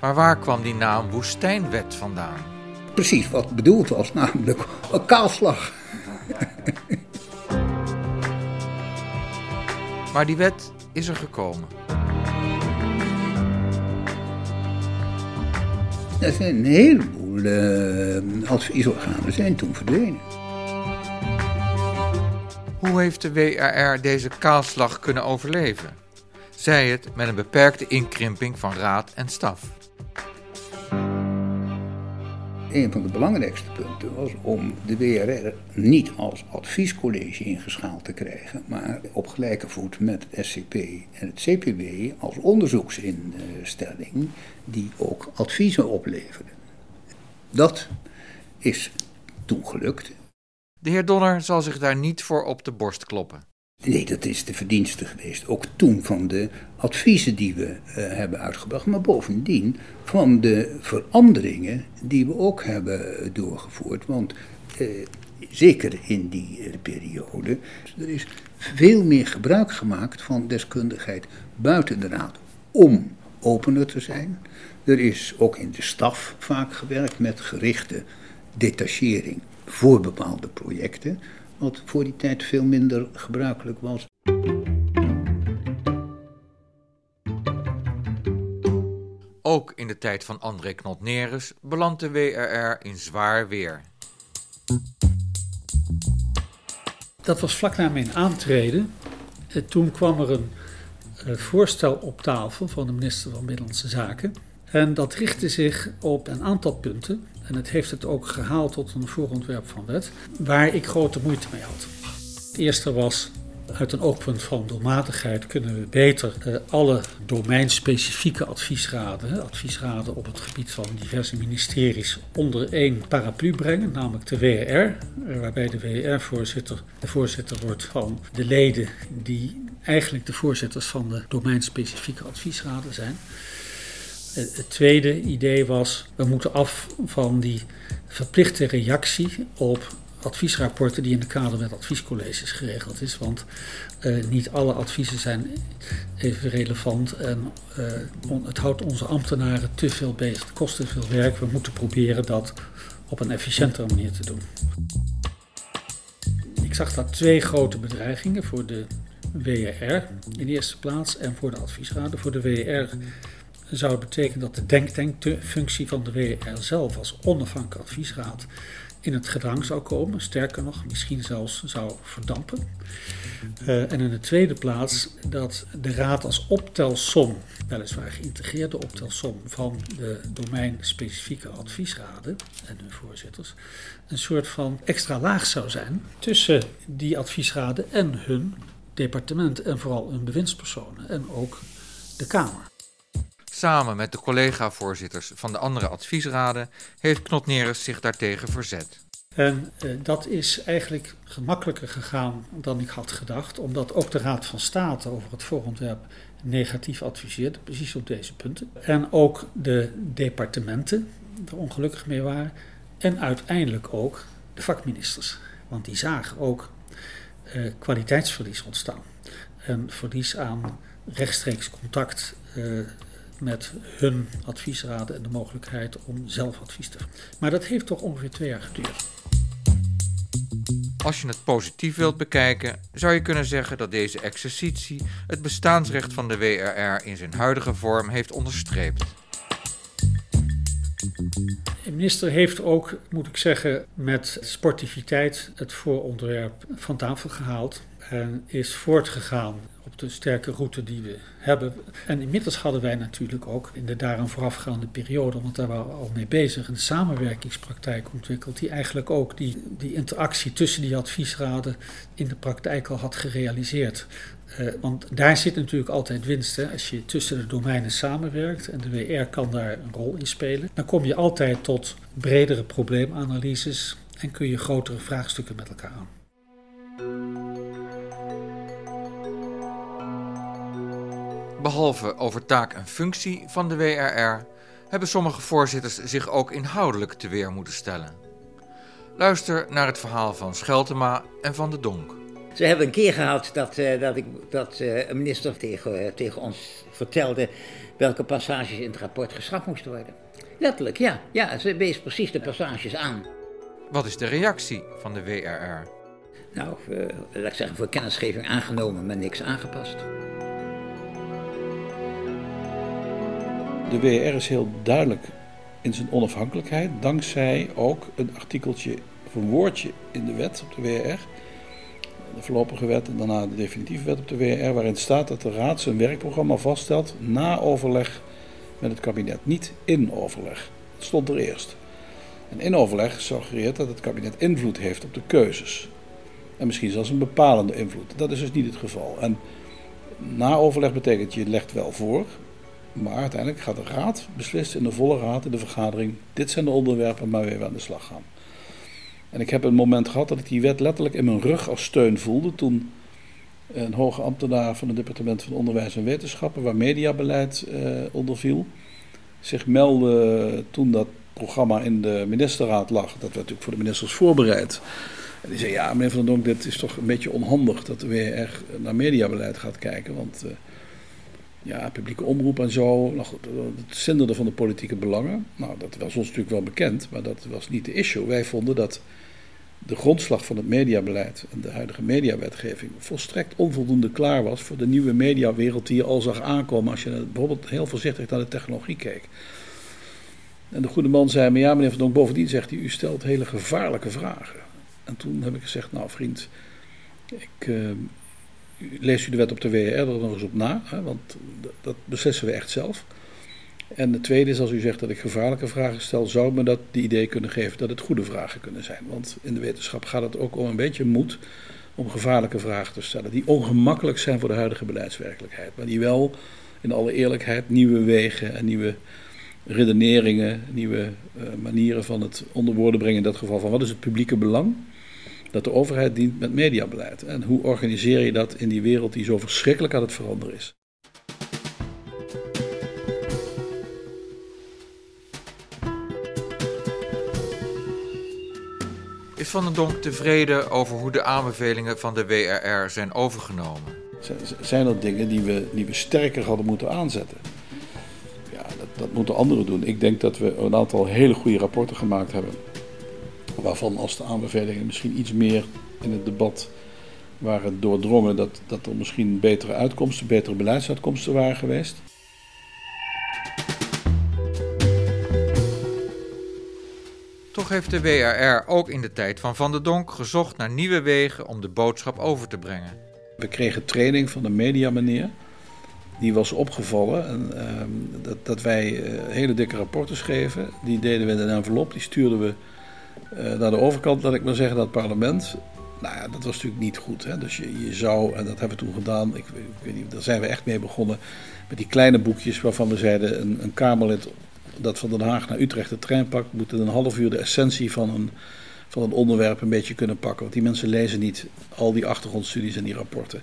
Maar waar kwam die naam Woestijnwet vandaan? Precies wat bedoeld was, namelijk een kaalslag. Maar die wet is er gekomen. Er zijn een heleboel uh, adviesorganen zijn toen verdwenen. Hoe heeft de WRR deze kaalslag kunnen overleven? Zij het met een beperkte inkrimping van raad en staf een van de belangrijkste punten was om de WRR niet als adviescollege ingeschaald te krijgen, maar op gelijke voet met het SCP en het CPB als onderzoeksinstelling die ook adviezen opleverde. Dat is toen gelukt. De heer Donner zal zich daar niet voor op de borst kloppen. Nee, dat is de verdienste geweest. Ook toen van de adviezen die we uh, hebben uitgebracht. Maar bovendien van de veranderingen die we ook hebben doorgevoerd. Want uh, zeker in die uh, periode. Er is veel meer gebruik gemaakt van deskundigheid buiten de raad. Om opener te zijn. Er is ook in de staf vaak gewerkt met gerichte detachering voor bepaalde projecten wat voor die tijd veel minder gebruikelijk was. Ook in de tijd van André Knot-Neres belandt de WRR in zwaar weer. Dat was vlak na mijn aantreden. Toen kwam er een eh, voorstel op tafel van de minister van Binnenlandse Zaken. En dat richtte zich op een aantal punten en het heeft het ook gehaald tot een voorontwerp van wet, waar ik grote moeite mee had. Het eerste was, uit een oogpunt van doelmatigheid kunnen we beter eh, alle domeinspecifieke adviesraden, adviesraden op het gebied van diverse ministeries, onder één paraplu brengen, namelijk de WR, waarbij de WR-voorzitter de voorzitter wordt van de leden die eigenlijk de voorzitters van de domeinspecifieke adviesraden zijn. Het tweede idee was, we moeten af van die verplichte reactie op adviesrapporten die in de kader met adviescolleges geregeld is. Want uh, niet alle adviezen zijn even relevant en uh, het houdt onze ambtenaren te veel bezig. Het kost te veel werk. We moeten proberen dat op een efficiëntere manier te doen. Ik zag daar twee grote bedreigingen voor de WRR in de eerste plaats en voor de adviesraden. Voor de WRR zou het betekenen dat de denktankfunctie van de WR zelf als onafhankelijke adviesraad in het gedrang zou komen. Sterker nog, misschien zelfs zou verdampen. Uh, en in de tweede plaats dat de raad als optelsom, weliswaar geïntegreerde optelsom van de domeinspecifieke adviesraden en hun voorzitters, een soort van extra laag zou zijn tussen die adviesraden en hun departement en vooral hun bewindspersonen en ook de Kamer. Samen met de collega-voorzitters van de andere adviesraden heeft Knotneres zich daartegen verzet. En eh, dat is eigenlijk gemakkelijker gegaan dan ik had gedacht, omdat ook de Raad van State over het voorontwerp negatief adviseerde, precies op deze punten. En ook de departementen er ongelukkig mee waren. En uiteindelijk ook de vakministers, want die zagen ook eh, kwaliteitsverlies ontstaan. En verlies aan rechtstreeks contact uh, met hun adviesraden en de mogelijkheid om zelf advies te Maar dat heeft toch ongeveer twee jaar geduurd. Als je het positief wilt bekijken, zou je kunnen zeggen dat deze exercitie het bestaansrecht van de WRR in zijn huidige vorm heeft onderstreept. De minister heeft ook, moet ik zeggen, met sportiviteit het vooronderwerp van tafel gehaald en is voortgegaan de sterke route die we hebben. En inmiddels hadden wij natuurlijk ook in de daaraan voorafgaande periode, want daar waren we al mee bezig, een samenwerkingspraktijk ontwikkeld die eigenlijk ook die, die interactie tussen die adviesraden in de praktijk al had gerealiseerd. Uh, want daar zit natuurlijk altijd winst. Hè? Als je tussen de domeinen samenwerkt en de WR kan daar een rol in spelen, dan kom je altijd tot bredere probleemanalyses en kun je grotere vraagstukken met elkaar aan. Behalve over taak en functie van de WRR hebben sommige voorzitters zich ook inhoudelijk te weer moeten stellen. Luister naar het verhaal van Scheltema en van de Donk. Ze hebben een keer gehad dat, uh, dat, ik, dat uh, een minister tegen, uh, tegen ons vertelde welke passages in het rapport geschrapt moesten worden. Letterlijk, ja. Ja, ze wees precies de passages aan. Wat is de reactie van de WRR? Nou, laat ik zeggen, voor kennisgeving aangenomen, maar niks aangepast. De WR is heel duidelijk in zijn onafhankelijkheid, dankzij ook een artikeltje of een woordje in de wet op de WR, de voorlopige wet en daarna de definitieve wet op de WR, waarin staat dat de Raad zijn werkprogramma vaststelt na overleg met het kabinet, niet in overleg. Het stond er eerst. En in overleg suggereert dat het kabinet invloed heeft op de keuzes. En misschien zelfs een bepalende invloed. Dat is dus niet het geval. En na overleg betekent je legt wel voor, maar uiteindelijk gaat de raad beslissen in de volle raad in de vergadering: dit zijn de onderwerpen waarmee we aan de slag gaan. En ik heb een moment gehad dat ik die wet letterlijk in mijn rug als steun voelde toen een hoge ambtenaar van het departement van Onderwijs en Wetenschappen, waar mediabeleid eh, onder viel, zich meldde toen dat programma in de ministerraad lag. Dat werd natuurlijk voor de ministers voorbereid. En die zei: Ja, meneer Van der Donk, dit is toch een beetje onhandig dat de WR naar mediabeleid gaat kijken. Want. Uh, ja, publieke omroep en zo. Nou, het zinderde van de politieke belangen. Nou, dat was ons natuurlijk wel bekend, maar dat was niet de issue. Wij vonden dat de grondslag van het mediabeleid en de huidige mediawetgeving volstrekt onvoldoende klaar was voor de nieuwe mediawereld die je al zag aankomen als je bijvoorbeeld heel voorzichtig naar de technologie keek. En de goede man zei me, ja meneer Van Donk, bovendien zegt hij, u stelt hele gevaarlijke vragen. En toen heb ik gezegd, nou vriend, ik, uh, leest u de wet op de WR er nog eens op na, hè, want dat beslissen we echt zelf. En de tweede is, als u zegt dat ik gevaarlijke vragen stel, zou me dat die idee kunnen geven dat het goede vragen kunnen zijn. Want in de wetenschap gaat het ook om een beetje moed om gevaarlijke vragen te stellen, die ongemakkelijk zijn voor de huidige beleidswerkelijkheid, maar die wel in alle eerlijkheid nieuwe wegen en nieuwe redeneringen, nieuwe uh, manieren van het onder woorden brengen in dat geval van wat is het publieke belang dat de overheid dient met mediabeleid. En hoe organiseer je dat in die wereld die zo verschrikkelijk aan het veranderen is? Is Van den Donk tevreden over hoe de aanbevelingen van de WRR zijn overgenomen? Zijn er dingen die we, die we sterker hadden moeten aanzetten? Ja, dat, dat moeten anderen doen. Ik denk dat we een aantal hele goede rapporten gemaakt hebben waarvan als de aanbevelingen misschien iets meer in het debat waren doordrongen, dat, dat er misschien betere uitkomsten, betere beleidsuitkomsten waren geweest. Toch heeft de WRR ook in de tijd van Van der Donk gezocht naar nieuwe wegen om de boodschap over te brengen. We kregen training van de mediameneer. Die was opgevallen en, uh, dat, dat wij uh, hele dikke rapporten schreven. Die deden we in een envelop, die stuurden we naar de overkant, laat ik maar zeggen, dat het parlement. Nou ja, dat was natuurlijk niet goed. Hè? Dus je, je zou, en dat hebben we toen gedaan, ik, ik, weet niet, daar zijn we echt mee begonnen. Met die kleine boekjes waarvan we zeiden: een, een Kamerlid dat van Den Haag naar Utrecht de trein pakt, moet in een half uur de essentie van een, van een onderwerp een beetje kunnen pakken. Want die mensen lezen niet al die achtergrondstudies en die rapporten.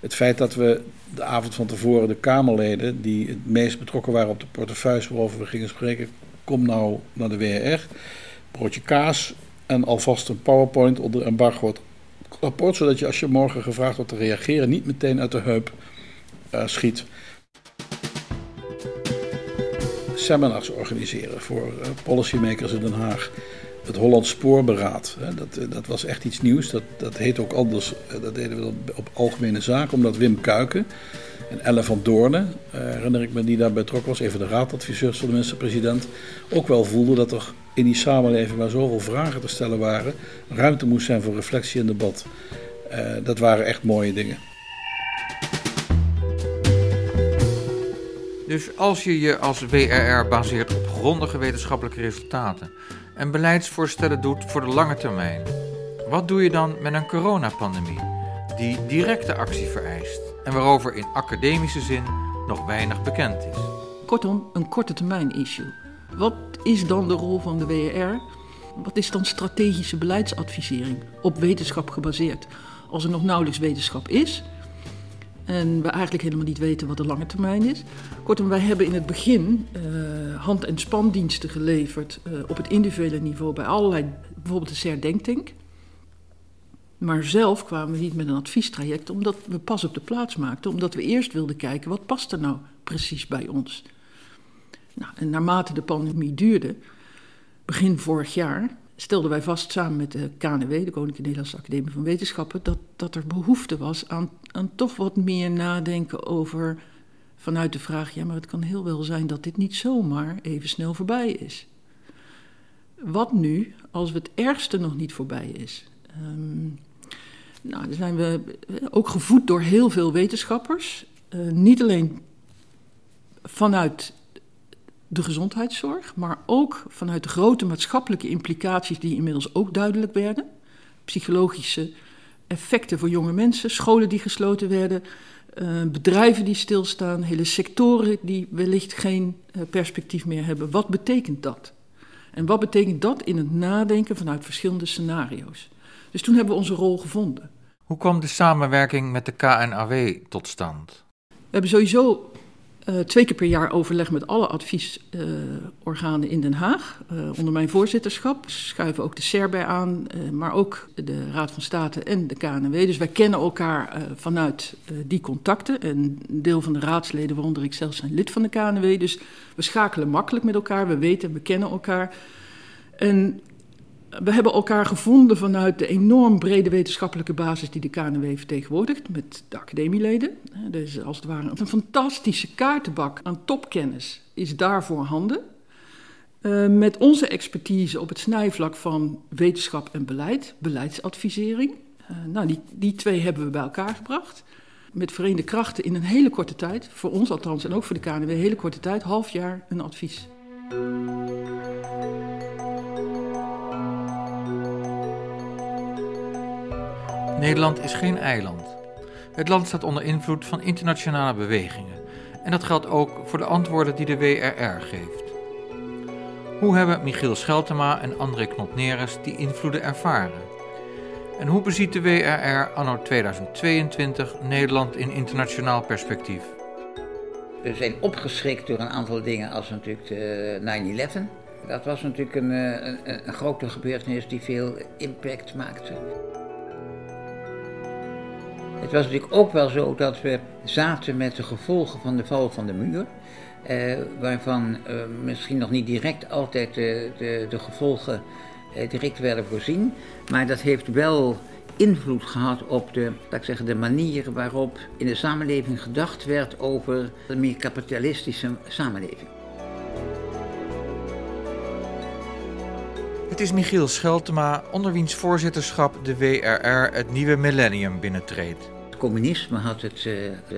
Het feit dat we de avond van tevoren de Kamerleden, die het meest betrokken waren op de portefeuille waarover we gingen spreken, kom nou naar de WR broodje kaas en alvast een PowerPoint onder embargo rapport, zodat je als je morgen gevraagd wordt te reageren niet meteen uit de heup uh, schiet. Seminars organiseren voor uh, policymakers in Den Haag. Het Hollands Spoorberaad, hè, dat, eh, dat was echt iets nieuws. Dat, dat heet ook anders, dat deden we op algemene zaken, omdat Wim Kuiken, En Elle van Doornen, uh, herinner ik me, die daarbij betrokken was, even de raadadviseurs van de minister-president, ook wel voelde dat er in die samenleving waar zoveel vragen te stellen waren, ruimte moest zijn voor reflectie en debat. Uh, dat waren echt mooie dingen. Dus als je je als WRR baseert op grondige wetenschappelijke resultaten en beleidsvoorstellen doet voor de lange termijn, wat doe je dan met een coronapandemie die directe actie vereist en waarover in academische zin nog weinig bekend is? Kortom, een korte termijn issue. Wat is dan de rol van de WRR? Wat is dan strategische beleidsadvisering op wetenschap gebaseerd? Als er nog nauwelijks wetenschap is, en we eigenlijk helemaal niet weten wat de lange termijn is. Kortom, wij hebben in het begin uh, hand- en spandiensten geleverd uh, op het individuele niveau bij allerlei, bijvoorbeeld de CER Denktank. Maar zelf kwamen we niet met een adviestraject omdat we pas op de plaats maakten. Omdat we eerst wilden kijken wat past er nou precies bij ons. Nou, en naarmate de pandemie duurde, begin vorig jaar, stelden wij vast samen met de KNW, de Koninklijke Nederlandse Academie van Wetenschappen, dat, dat er behoefte was aan, aan toch wat meer nadenken over vanuit de vraag: ja, maar het kan heel wel zijn dat dit niet zomaar even snel voorbij is. Wat nu als het ergste nog niet voorbij is? Um, nou, dan zijn we ook gevoed door heel veel wetenschappers. Uh, niet alleen vanuit de gezondheidszorg, maar ook vanuit de grote maatschappelijke implicaties die inmiddels ook duidelijk werden. Psychologische effecten voor jonge mensen, scholen die gesloten werden, uh, bedrijven die stilstaan, hele sectoren die wellicht geen perspectief meer hebben. Wat betekent dat? En wat betekent dat in het nadenken vanuit verschillende scenario's? Dus toen hebben we onze rol gevonden. Hoe kwam de samenwerking met de KNAW tot stand? We hebben sowieso uh, twee keer per jaar overleg met alle adviesorganen in Den Haag. Uh, onder mijn voorzitterschap schuiven ook de SER bij aan, maar ook de Raad van State en de KNW. Dus wij kennen elkaar vanuit die contacten. En een deel van de raadsleden, waaronder ik zelf, zijn lid van de KNW. Dus we schakelen makkelijk met elkaar, we weten, we kennen elkaar. En we hebben elkaar gevonden vanuit de enorm brede wetenschappelijke basis die de KNW vertegenwoordigt met de academieleden. Dus als het ware een fantastische kaartenbak aan topkennis is daar voorhanden. Uh, met onze expertise op het snijvlak van wetenschap en beleid, beleidsadvisering. Uh, nou, die, die twee hebben we bij elkaar gebracht. Met verenigde krachten in een hele korte tijd, voor ons althans en ook voor de KNW, een hele korte tijd, half jaar een advies. Nederland is geen eiland. Het land staat onder invloed van internationale bewegingen. En dat geldt ook voor de antwoorden die de WRR geeft. Hoe hebben Michiel Scheltema en André Knopneres die invloeden ervaren? En hoe beziet de WRR anno 2022 Nederland in internationaal perspectief? We zijn opgeschrikt door een aantal dingen als natuurlijk de 9-11. Dat was natuurlijk een, een, een grote gebeurtenis die veel impact maakte. Het was natuurlijk ook wel zo dat we zaten met de gevolgen van de val van de muur. Eh, waarvan eh, misschien nog niet direct altijd de, de, de gevolgen eh, direct werden voorzien. Maar dat heeft wel invloed gehad op de, laat ik zeggen, de manier waarop in de samenleving gedacht werd over een meer kapitalistische samenleving. Het is Michiel Scheltema, onder wiens voorzitterschap de WRR het nieuwe millennium binnentreedt. Het communisme had het uh,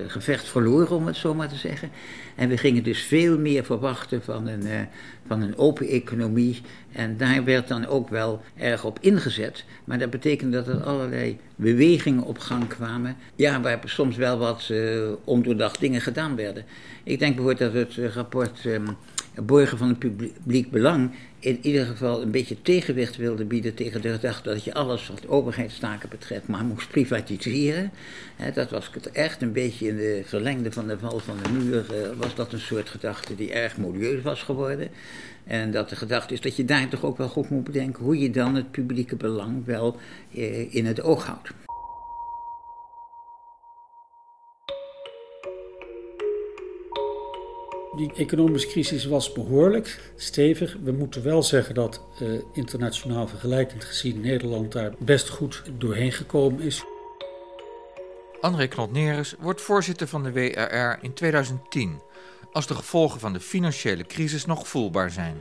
gevecht verloren, om het zo maar te zeggen. En we gingen dus veel meer verwachten van een, uh, van een open economie. En daar werd dan ook wel erg op ingezet. Maar dat betekende dat er allerlei bewegingen op gang kwamen. Ja, waar soms wel wat uh, ondoordacht dingen gedaan werden. Ik denk bijvoorbeeld dat het rapport um, Borgen van het Publiek Belang in ieder geval een beetje tegenwicht wilde bieden tegen de gedachte dat je alles wat overheidstaken betreft maar moest privatiseren. dat was echt een beetje in de verlengde van de val van de muur, was dat een soort gedachte die erg modieus was geworden. En dat de gedachte is dat je daar toch ook wel goed moet bedenken hoe je dan het publieke belang wel in het oog houdt. Die economische crisis was behoorlijk stevig. We moeten wel zeggen dat uh, internationaal vergelijkend gezien Nederland daar best goed doorheen gekomen is. André Knot-Neres wordt voorzitter van de WRR in 2010, als de gevolgen van de financiële crisis nog voelbaar zijn.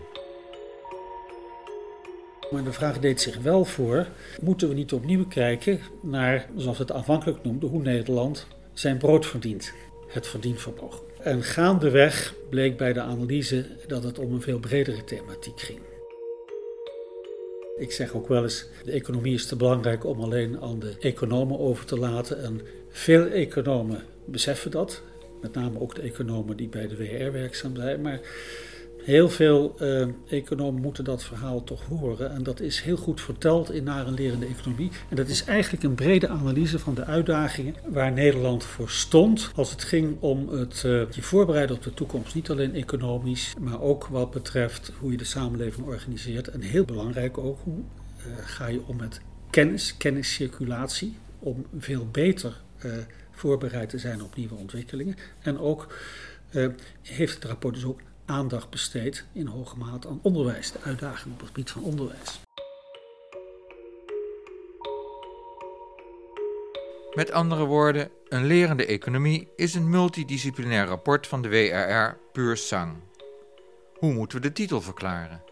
Maar de vraag deed zich wel voor: moeten we niet opnieuw kijken naar, zoals we het aanvankelijk noemden, hoe Nederland zijn brood verdient, het verdienvermogen. En gaandeweg bleek bij de analyse dat het om een veel bredere thematiek ging. Ik zeg ook wel eens: de economie is te belangrijk om alleen aan de economen over te laten. En veel economen beseffen dat, met name ook de economen die bij de WR werkzaam zijn. Maar heel veel uh, economen moeten dat verhaal toch horen. En dat is heel goed verteld in Naar een lerende economie. En dat is eigenlijk een brede analyse van de uitdagingen waar Nederland voor stond. Als het ging om het uh, je voorbereiden op de toekomst. Niet alleen economisch, maar ook wat betreft hoe je de samenleving organiseert. En heel belangrijk ook, hoe uh, ga je om met kennis, kenniscirculatie. Om veel beter voorbereid te zijn op nieuwe ontwikkelingen. En ook heeft het rapport dus ook aandacht besteed in hoge mate aan onderwijs, de uitdaging op het gebied van onderwijs. Met andere woorden, een lerende economie is een multidisciplinair rapport van de WRR puur sang. Hoe moeten we de titel verklaren?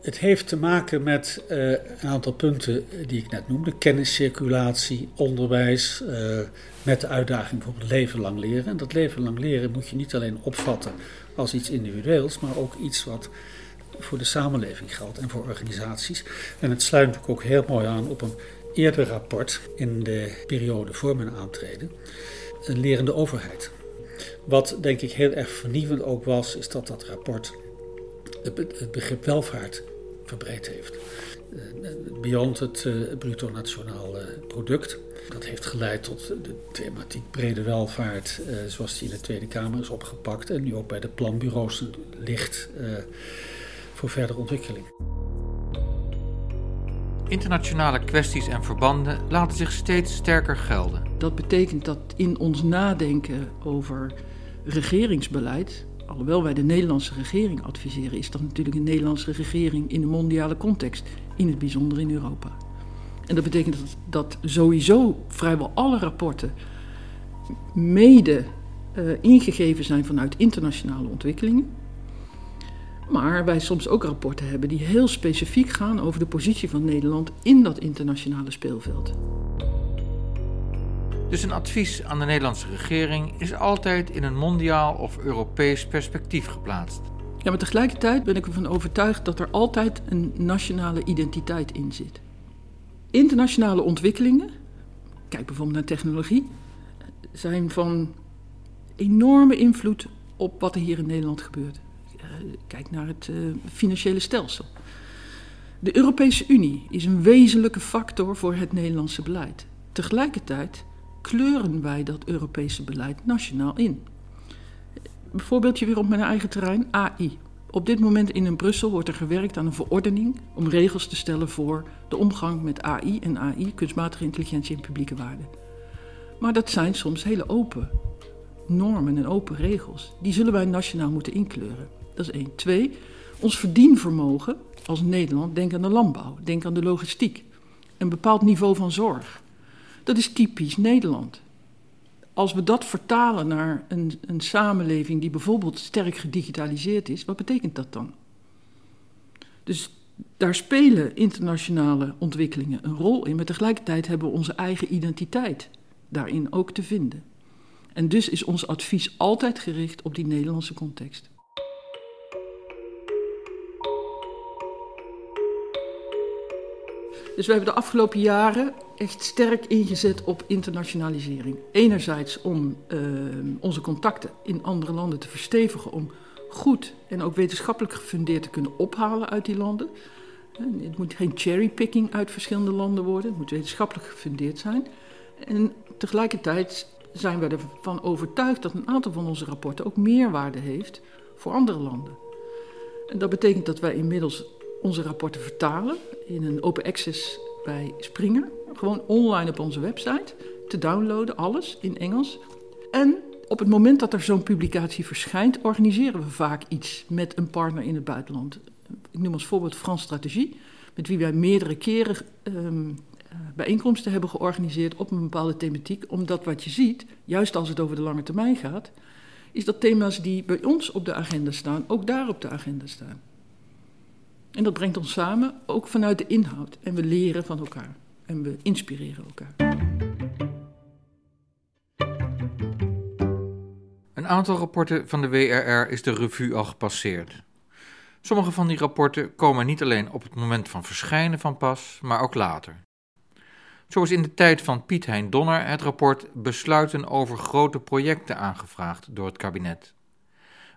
Het heeft te maken met uh, een aantal punten die ik net noemde: kenniscirculatie, onderwijs, uh, met de uitdaging bijvoorbeeld leven lang leren. En dat leven lang leren moet je niet alleen opvatten als iets individueels, maar ook iets wat voor de samenleving geldt en voor organisaties. En het sluit natuurlijk ook heel mooi aan op een eerder rapport in de periode voor mijn aantreden, een lerende overheid. Wat denk ik heel erg vernieuwend ook was, is dat dat rapport het begrip welvaart verbreed heeft. Eh, beyond het uh, bruto nationaal product. Dat heeft geleid tot de thematiek brede welvaart, uh, zoals die in de Tweede Kamer is opgepakt en nu ook bij de planbureaus ligt voor verdere ontwikkeling. Internationale kwesties en verbanden laten zich steeds sterker gelden. Dat betekent dat in ons nadenken over regeringsbeleid alhoewel wij de Nederlandse regering adviseren, is dat natuurlijk een Nederlandse regering in een mondiale context, in het bijzonder in Europa. En dat betekent dat, dat sowieso vrijwel alle rapporten mede uh, ingegeven zijn vanuit internationale ontwikkelingen. Maar wij soms ook rapporten hebben die heel specifiek gaan over de positie van Nederland in dat internationale speelveld. Dus een advies aan de Nederlandse regering is altijd in een mondiaal of Europees perspectief geplaatst. Ja, maar tegelijkertijd ben ik ervan overtuigd dat er altijd een nationale identiteit in zit. Internationale ontwikkelingen, kijk bijvoorbeeld naar technologie, zijn van enorme invloed op wat er hier in Nederland gebeurt. Eh, kijk naar het uh, financiële stelsel. De Europese Unie is een wezenlijke factor voor het Nederlandse beleid. Tegelijkertijd kleuren wij dat Europese beleid nationaal in. Bijvoorbeeld weer op mijn eigen terrein, AI. Op dit moment in Brussel wordt er gewerkt aan een verordening om regels te stellen voor de omgang met AI en AI, kunstmatige intelligentie en publieke waarden. Maar dat zijn soms hele open normen en open regels. Die zullen wij nationaal moeten inkleuren. Dat is één. Twee, ons verdienvermogen als Nederland, denk aan de landbouw, denk aan de logistiek. Een bepaald niveau van zorg. Dat is typisch Nederland. Als we dat vertalen naar een, een samenleving die bijvoorbeeld sterk gedigitaliseerd is, wat betekent dat dan? Dus daar spelen internationale ontwikkelingen een rol in, maar tegelijkertijd hebben we onze eigen identiteit daarin ook te vinden. En dus is ons advies altijd gericht op die Nederlandse context. Dus we hebben de afgelopen jaren echt sterk ingezet op internationalisering. Enerzijds om uh, onze contacten in andere landen te verstevigen, om goed en ook wetenschappelijk gefundeerd te kunnen ophalen uit die landen. Het moet geen cherrypicking uit verschillende landen worden, het moet wetenschappelijk gefundeerd zijn. En tegelijkertijd zijn we ervan overtuigd dat een aantal van onze rapporten ook meerwaarde heeft voor andere landen. En dat betekent dat wij inmiddels onze rapporten vertalen in een open access bij Springer. Gewoon online op onze website te downloaden, alles in Engels. En op het moment dat er zo'n publicatie verschijnt, organiseren we vaak iets met een partner in het buitenland. Ik noem als voorbeeld Frans Strategie, met wie wij meerdere keren um, bijeenkomsten hebben georganiseerd op een bepaalde thematiek, omdat wat je ziet, juist als het over de lange termijn gaat, is dat thema's die bij ons op de agenda staan, ook daar op de agenda staan. En dat brengt ons samen, ook vanuit de inhoud. En we leren van elkaar. En we inspireren elkaar. Een aantal rapporten van de WRR is de revue al gepasseerd. Sommige van die rapporten komen niet alleen op het moment van verschijnen van pas, maar ook later. Zo is in de tijd van Piet Hein Donner het rapport Besluiten over grote projecten aangevraagd door het kabinet.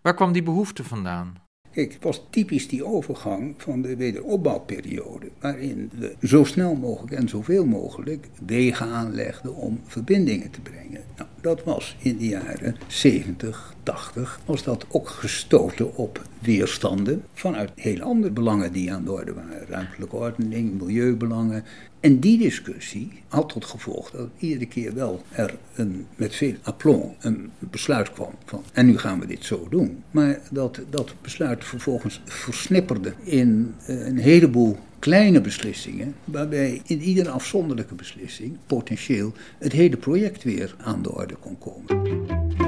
Waar kwam die behoefte vandaan? Kijk, het was typisch die overgang van de wederopbouwperiode, waarin we zo snel mogelijk en zoveel mogelijk wegen aanlegden om verbindingen te brengen. Nou, dat was in de jaren 70, 80, was dat ook gestoten op weerstanden vanuit heel andere belangen die aan de orde waren. Ruimtelijke ordening, milieubelangen. En die discussie had tot gevolg dat iedere keer wel er een, met veel aplomb een besluit kwam van en nu gaan we dit zo doen. Maar dat dat besluit vervolgens versnipperde in eh, een heleboel kleine beslissingen, waarbij in iedere afzonderlijke beslissing potentieel het hele project weer aan de orde kon komen.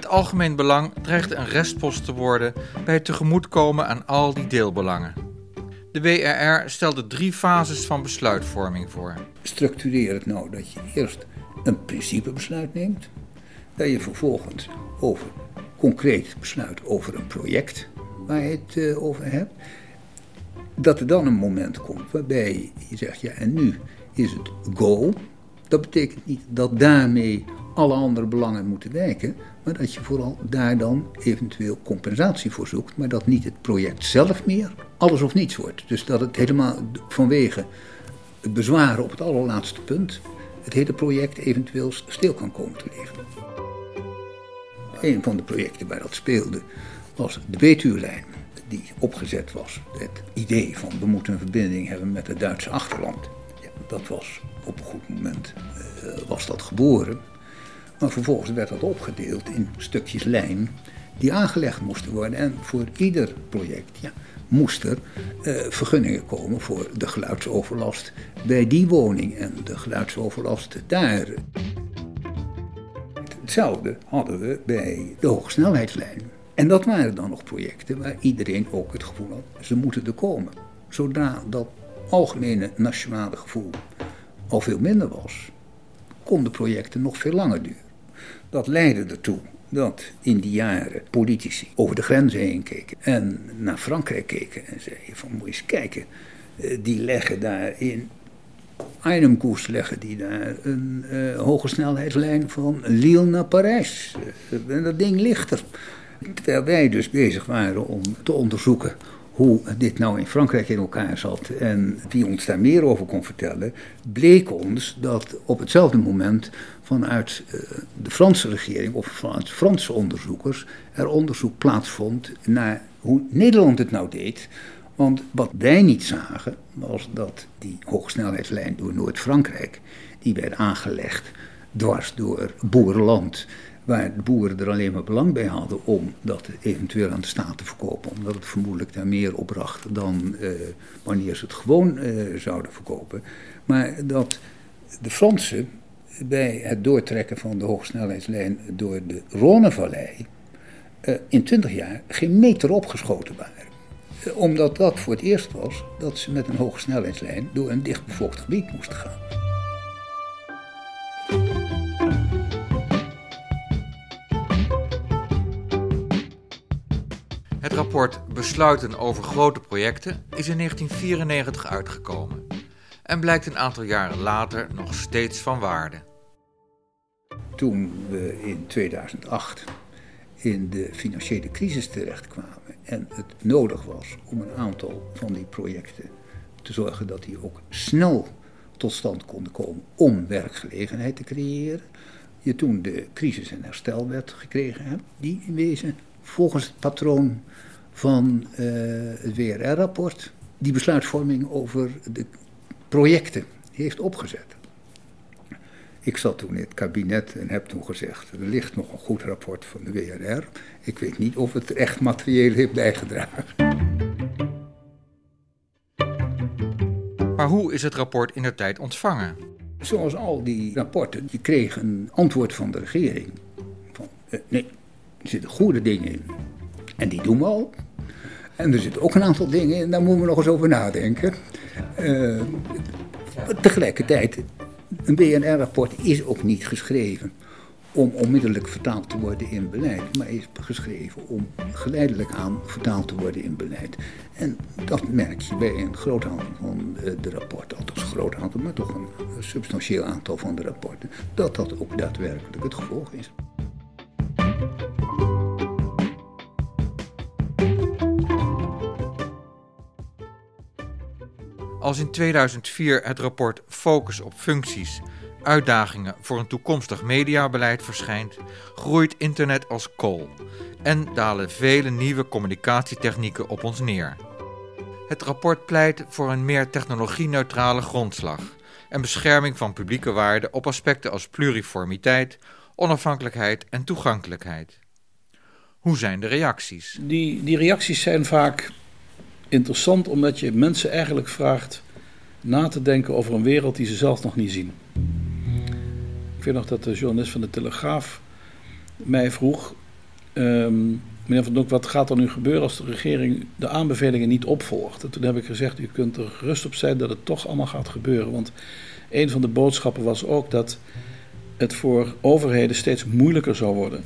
Het algemeen belang dreigt een restpost te worden bij het tegemoetkomen aan al die deelbelangen. De WRR stelde drie fases van besluitvorming voor. Structureer het nou dat je eerst een principebesluit neemt, dat je vervolgens over concreet besluit over een project waar je het uh, over hebt. Dat er dan een moment komt waarbij je zegt, ja en nu is het go. Dat betekent niet dat daarmee alle andere belangen moeten wijken, maar dat je vooral daar dan eventueel compensatie voor zoekt, maar dat niet het project zelf meer alles of niets wordt. Dus dat het helemaal vanwege het bezwaren op het allerlaatste punt het hele project eventueel stil kan komen te liggen. Een van de projecten waar dat speelde was de Betuurlijn, die opgezet was. Het idee van we moeten een verbinding hebben met het Duitse achterland. Ja, dat was op een goed moment uh, was dat geboren. Maar vervolgens werd dat opgedeeld in stukjes lijn die aangelegd moesten worden. En voor ieder project ja, moest er uh, vergunningen komen voor de geluidsoverlast bij die woning en de geluidsoverlast daar. Hetzelfde hadden we bij de hogesnelheidslijn. En dat waren dan nog projecten waar iedereen ook het gevoel had, ze moeten er komen. Zodra dat algemene nationale gevoel al veel minder was, konden projecten nog veel langer duren. Dat leidde ertoe dat in die jaren politici over de grenzen heen keken en naar Frankrijk keken en zeiden van moet je eens kijken, eh, die leggen daar in Arnhem-koers leggen die daar een uh, hoge snelheidslijn van Lille naar Parijs. Uh, en dat ding ligt er. Terwijl wij dus bezig waren om te onderzoeken hoe dit nou in Frankrijk in elkaar zat en wie ons daar meer over kon vertellen, bleek ons dat op hetzelfde moment vanuit eh, de Franse regering of vanuit Franse onderzoekers er onderzoek plaatsvond naar hoe Nederland het nou deed. Want wat wij niet zagen was dat die hoogsnelheidslijn door Noord-Frankrijk, die werd aangelegd dwars door boerenland waar de boeren er alleen maar belang bij hadden om dat eventueel aan de staat te verkopen. Omdat het vermoedelijk daar meer opbracht dan uh, wanneer ze het gewoon uh, zouden verkopen. Maar dat de Fransen bij het doortrekken van de hoogsnelheidslijn door de Rhônevallei uh, in 20 jaar geen meter opgeschoten waren. omdat dat voor het eerst was dat ze met een hoogsnelheidslijn door een dichtbevolkt gebied moesten gaan. Het rapport Besluiten over grote projecten is in 1994 uitgekomen en blijkt een aantal jaren later nog steeds van waarde. Toen we in 2008 in de financiële crisis terechtkwamen en het nodig was om een aantal van die projecten te zorgen dat die ook snel tot stand konden komen om werkgelegenheid te creëren, je toen de crisis- en herstelwet gekregen hebt, die in wezen volgens het patroon van uh, het WRR-rapport die besluitvorming over de projecten heeft opgezet. Ik zat toen in het kabinet en heb toen gezegd: er ligt nog een goed rapport van de WRR. Ik weet niet of het echt materieel heeft bijgedragen. hoe is het rapport in de tijd ontvangen? Zoals al die rapporten, je kreeg een antwoord van de regering. Van, eh, nee, er zitten goede dingen in. En die doen we al. En er zitten ook een aantal dingen in, daar moeten we nog eens over nadenken. Uh, tegelijkertijd, een BNR-rapport is ook niet geschreven om onmiddellijk vertaald te worden in beleid, maar is geschreven om geleidelijk aan vertaald te worden in beleid. En dat merk je bij een groot aantal van de rapporten, althans een groot aantal, maar toch een substantieel aantal van de rapporten, dat dat ook daadwerkelijk het gevolg is. Als in 2004 het rapport Focus op functies uitdagingen voor een toekomstig mediabeleid verschijnt, groeit internet als kool en dalen vele nieuwe communicatietechnieken op ons neer. Het rapport pleit voor een meer technologie-neutrale grondslag en bescherming van publieke waarden op aspecten als pluriformiteit, onafhankelijkheid en toegankelijkheid. Hoe zijn de reacties? Die, die reacties zijn vaak interessant omdat je mensen eigenlijk vraagt na te denken over een wereld die ze zelf nog niet zien. Ik weet nog dat de journalist van de Telegraaf mij vroeg: um, Meneer Van Donk, wat gaat er nu gebeuren als de regering de aanbevelingen niet opvolgt? En toen heb ik gezegd: U kunt er gerust op zijn dat het toch allemaal gaat gebeuren. Want een van de boodschappen was ook dat het voor overheden steeds moeilijker zou worden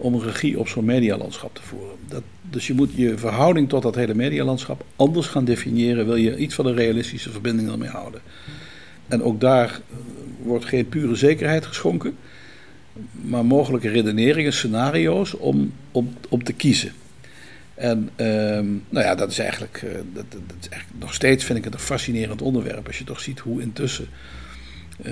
om regie op zo'n medialandschap te voeren. Dat, dus je moet je verhouding tot dat hele medialandschap anders gaan definiëren. Wil je iets van een realistische verbinding ermee houden? En ook daar eh, wordt geen pure zekerheid geschonken, maar mogelijke redeneringen, scenario's om, om, om te kiezen. En ehm, nou ja, dat is, eigenlijk, uh, dat, dat, is eigenlijk nog steeds vind ik het een fascinerend onderwerp. Als je toch ziet hoe intussen uh,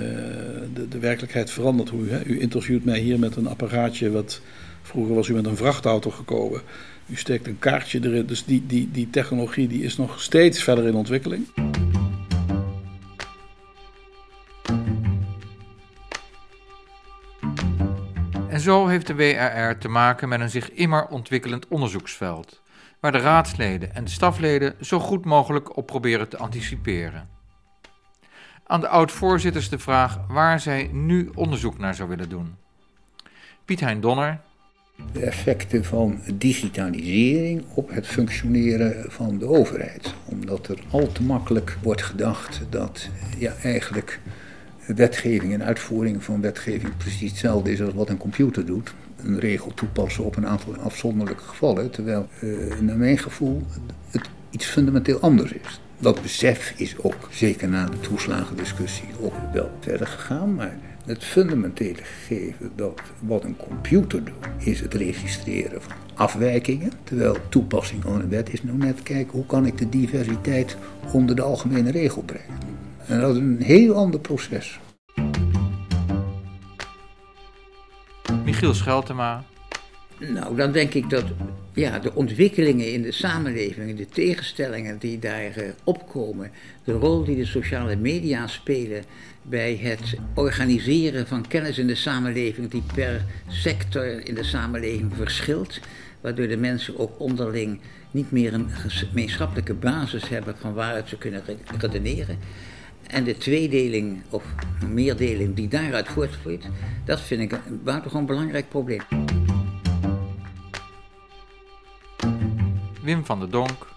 de, de werkelijkheid verandert. Hoe, hè, u interviewt mij hier met een apparaatje wat vroeger was u met een vrachtauto gekomen. U steekt een kaartje erin. Dus die, die, die technologie die is nog steeds verder in ontwikkeling. En zo heeft de WRR te maken met een zich immer ontwikkelend onderzoeksveld, waar de raadsleden en de stafleden zo goed mogelijk op proberen te anticiperen. Aan de oud-voorzitters de vraag waar zij nu onderzoek naar zou willen doen. Piet Hein Donner. De effecten van digitalisering op het functioneren van de overheid. Omdat er al te makkelijk wordt gedacht dat ja, eigenlijk wetgeving en uitvoering van wetgeving precies hetzelfde is als wat een computer doet. Een regel toepassen op een aantal afzonderlijke gevallen, terwijl uh, naar mijn gevoel het iets fundamenteel anders is. Dat besef is ook, zeker na de toeslagendiscussie, ook wel verder gegaan. Maar het fundamentele gegeven dat wat een computer doet, is het registreren van afwijkingen. Terwijl toepassing van een wet is nou net kijken hoe kan ik de diversiteit onder de algemene regel brengen. En dat is een heel ander proces. Michiel Scheltema. Nou, dan denk ik dat ja, de ontwikkelingen in de samenleving, de tegenstellingen die daar uh, opkomen, de rol die de sociale media spelen bij het organiseren van kennis in de samenleving, die per sector in de samenleving verschilt, waardoor de mensen ook onderling niet meer een gemeenschappelijke basis hebben van waaruit ze kunnen redeneren. En de tweedeling of meerdeling die daaruit voortvloeit, dat vind ik een buitengewoon belangrijk probleem. Wim van der Donk.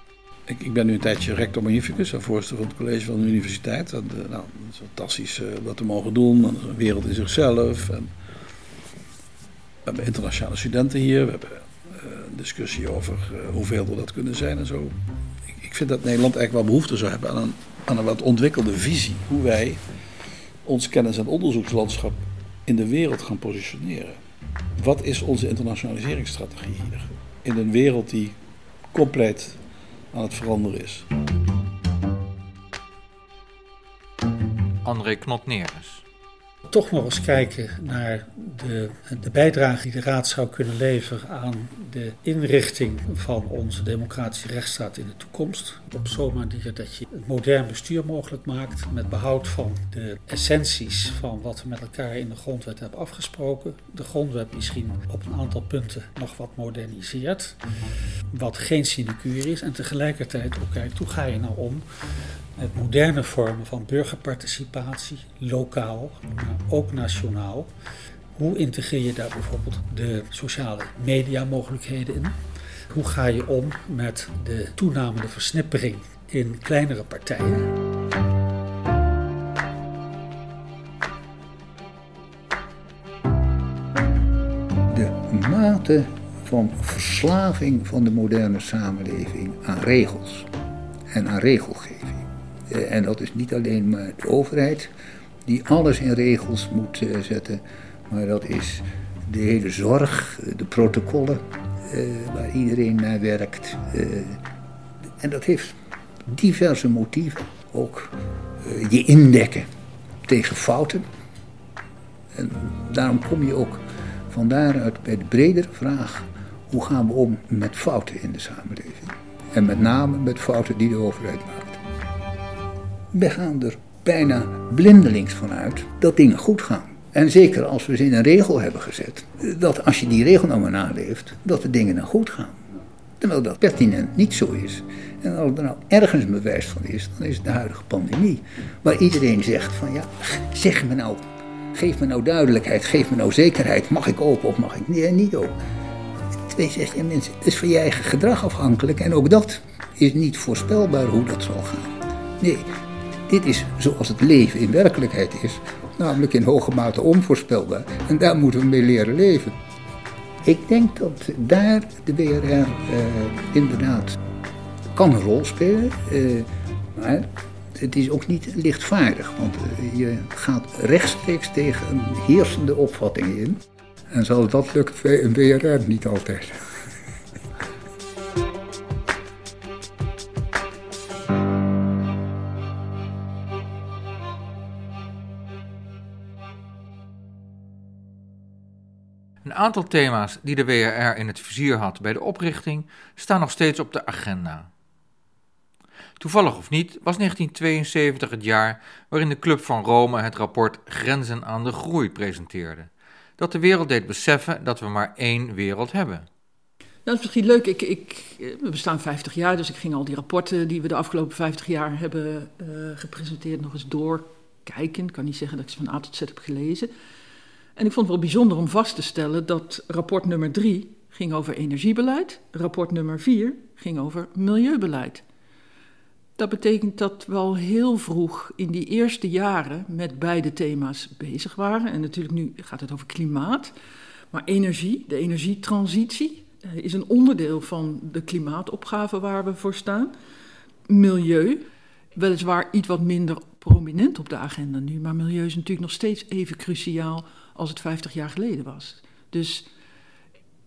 Ik, ik ben nu een tijdje rector magnificus voorzitter van het college van de universiteit. En, uh, nou, het is fantastisch uh, wat we mogen doen. een wereld in zichzelf. En we hebben internationale studenten hier. We hebben een discussie over hoeveel er dat kunnen zijn en zo. Ik, ik vind dat Nederland eigenlijk wel behoefte zou hebben aan een aan een wat ontwikkelde visie hoe wij ons kennis- en onderzoekslandschap in de wereld gaan positioneren. Wat is onze internationaliseringsstrategie hier? In een wereld die compleet aan het veranderen is. André Knot-Neres toch nog eens kijken naar de, de bijdrage die de Raad zou kunnen leveren aan de inrichting van onze democratische rechtsstaat in de toekomst. Op zo'n manier dat je een modern bestuur mogelijk maakt met behoud van de essenties van wat we met elkaar in de grondwet hebben afgesproken. De grondwet misschien op een aantal punten nog wat moderniseert, wat geen sinecure is en tegelijkertijd ook kijkt hoe ga je nou om met moderne vormen van burgerparticipatie, lokaal, maar ook nationaal. Hoe integreer je daar bijvoorbeeld de sociale mediamogelijkheden in? Hoe ga je om met de toenamende versnippering in kleinere partijen? De mate van verslaving van de moderne samenleving aan regels en aan regelgeving. Eh, en dat is niet alleen maar de overheid die alles in regels moet eh, zetten, maar dat is de hele zorg, de protocollen eh, waar iedereen naar werkt. en dat heeft diverse motieven. Ook je indekken tegen fouten. En daarom kom je ook van daaruit bij de bredere vraag: hoe gaan we om met fouten in de samenleving? En met name met fouten die de overheid maakt. We gaan er bijna blindelings vanuit dat dingen goed gaan. En zeker als we ze in een regel hebben gezet, dat als je die regel nou maar naleeft, dat de dingen dan goed gaan. Terwijl dat pertinent niet zo is. En als er nou ergens een bewijs van is, dan is het de huidige pandemie. Waar iedereen zegt van ja, zeg me nou, geef me nou duidelijkheid, geef me nou zekerheid. Mag ik open of mag ik niet open? Twee ja mensen, het is van je eigen gedrag afhankelijk. En ook dat is niet voorspelbaar hoe dat zal gaan. Nee, dit is zoals het leven in werkelijkheid is. Namelijk in hoge mate onvoorspelbaar. En daar moeten we mee leren leven. Ik denk dat daar de uh, eh, inderdaad kan een rol spelen. Uh, maar het is ook niet lichtvaardig. Want uh, je gaat rechtstreeks tegen een heersende opvatting in. En zal dat lukken een WRR niet altijd. Aantal thema's die de WRR in het vizier had bij de oprichting staan nog steeds op de agenda. Toevallig of niet was 1972 het jaar waarin de Club van Rome het rapport Grenzen aan de Groei presenteerde dat de wereld deed beseffen dat we maar één wereld hebben. Dat is misschien leuk. Ik, ik, we bestaan 50 jaar, dus ik ging al die rapporten die we de afgelopen 50 jaar hebben uh, gepresenteerd nog eens doorkijken. Ik kan niet zeggen dat ik ze van A tot Z heb gelezen. En ik vond het wel bijzonder om vast te stellen dat rapport nummer 3 ging over energiebeleid, rapport nummer 4 ging over milieubeleid. Dat betekent dat we al heel vroeg in die eerste jaren met beide thema's bezig waren. En natuurlijk nu gaat het over klimaat. Maar energie, de energietransitie, eh, is een onderdeel van de klimaatopgave waar we voor staan. Milieu, weliswaar iets wat minder prominent op de agenda nu, maar milieu is natuurlijk nog steeds even cruciaal als het 50 jaar geleden was. Dus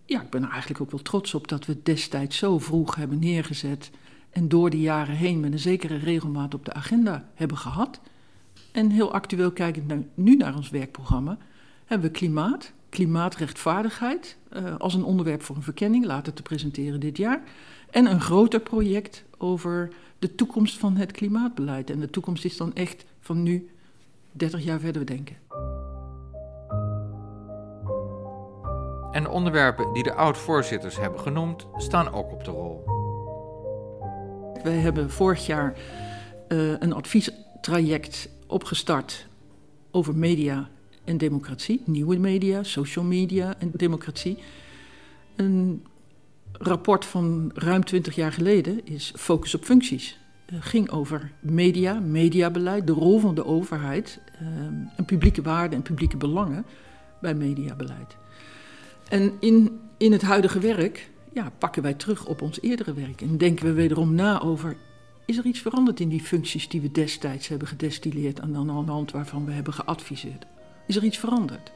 ja, ik ben er eigenlijk ook wel trots op dat we destijds zo vroeg hebben neergezet en door de jaren heen met een zekere regelmaat op de agenda hebben gehad. En heel actueel kijkend naar, nu naar ons werkprogramma, hebben we klimaat, klimaatrechtvaardigheid uh, als een onderwerp voor een verkenning, later te presenteren dit jaar. En een groter project over de toekomst van het klimaatbeleid. En de toekomst is dan echt van nu 30 jaar verder denken. En de onderwerpen die de oud-voorzitters hebben genoemd, staan ook op de rol. Wij hebben vorig jaar uh, een adviestraject opgestart over media en democratie. Nieuwe media, social media en democratie. Een rapport van ruim 20 jaar geleden is Focus op functies. Het ging over media, mediabeleid, de rol van de overheid uh, en publieke waarden en publieke belangen bij mediabeleid. En in, in het huidige werk ja, pakken wij terug op ons eerdere werk. En denken we wederom na over, is er iets veranderd in die functies die we destijds hebben gedestilleerd aan de hand waarvan we hebben geadviseerd? Is er iets veranderd?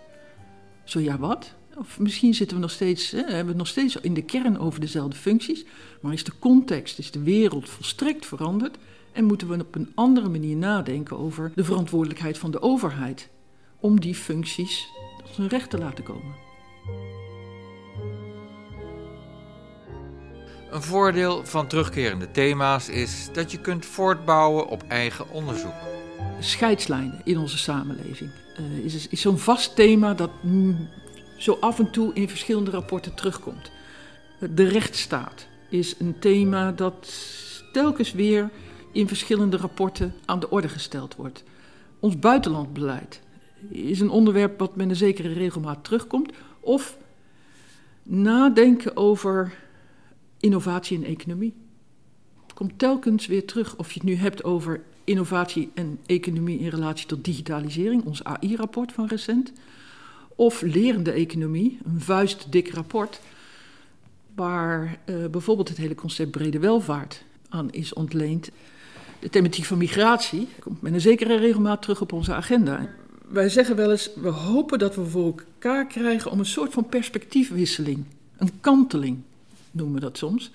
Zo ja, wat? Of misschien zitten we nog steeds, hè, hebben we nog steeds in de kern over dezelfde functies, maar is de context, is de wereld volstrekt veranderd en moeten we op een andere manier nadenken over de verantwoordelijkheid van de overheid om die functies tot hun recht te laten komen? Een voordeel van terugkerende thema's is dat je kunt voortbouwen op eigen onderzoek. Scheidslijnen in onze samenleving uh, is, is zo'n vast thema dat zo af en toe in verschillende rapporten terugkomt. De rechtsstaat is een thema dat telkens weer in verschillende rapporten aan de orde gesteld wordt. Ons buitenlandbeleid is een onderwerp wat met een zekere regelmaat terugkomt. Of nadenken over innovatie en economie. Komt telkens weer terug of je het nu hebt over innovatie en economie in relatie tot digitalisering, ons AI-rapport van recent. Of lerende economie, een vuistdik rapport, waar uh, bijvoorbeeld het hele concept brede welvaart aan is ontleend. De thematiek van migratie komt met een zekere regelmaat terug op onze agenda. Wij zeggen wel eens, we hopen dat we voor elkaar krijgen om een soort van perspectiefwisseling, een kanteling noemen we dat soms.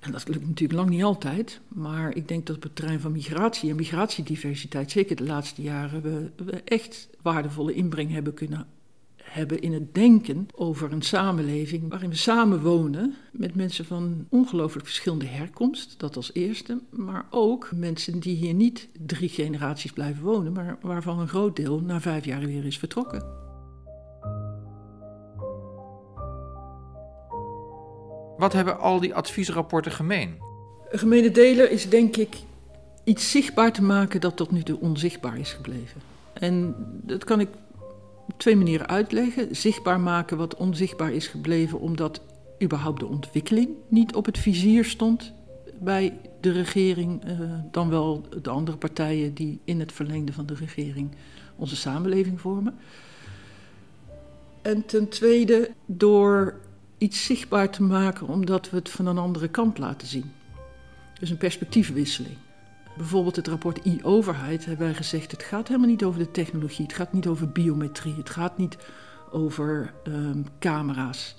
En dat lukt natuurlijk lang niet altijd, maar ik denk dat op het terrein van migratie en migratiediversiteit, zeker de laatste jaren, we, echt waardevolle inbreng hebben kunnen hebben in het denken over een samenleving waarin we samen wonen met mensen van ongelooflijk verschillende herkomst, dat als eerste, maar ook mensen die hier niet drie generaties blijven wonen, maar waarvan een groot deel na vijf jaar weer is vertrokken. Wat hebben al die adviesrapporten gemeen? Een gemene deler is denk ik iets zichtbaar te maken dat tot nu toe onzichtbaar is gebleven. En dat kan ik op twee manieren uitleggen. Zichtbaar maken wat onzichtbaar is gebleven omdat überhaupt de ontwikkeling niet op het vizier stond bij de regering, eh, dan wel de andere partijen die in het verlengde van de regering onze samenleving vormen. En ten tweede door iets zichtbaar te maken omdat we het van een andere kant laten zien. Dus een perspectiefwisseling. Bijvoorbeeld het rapport e-overheid hebben wij gezegd: het gaat helemaal niet over de technologie, het gaat niet over biometrie, het gaat niet over um, camera's.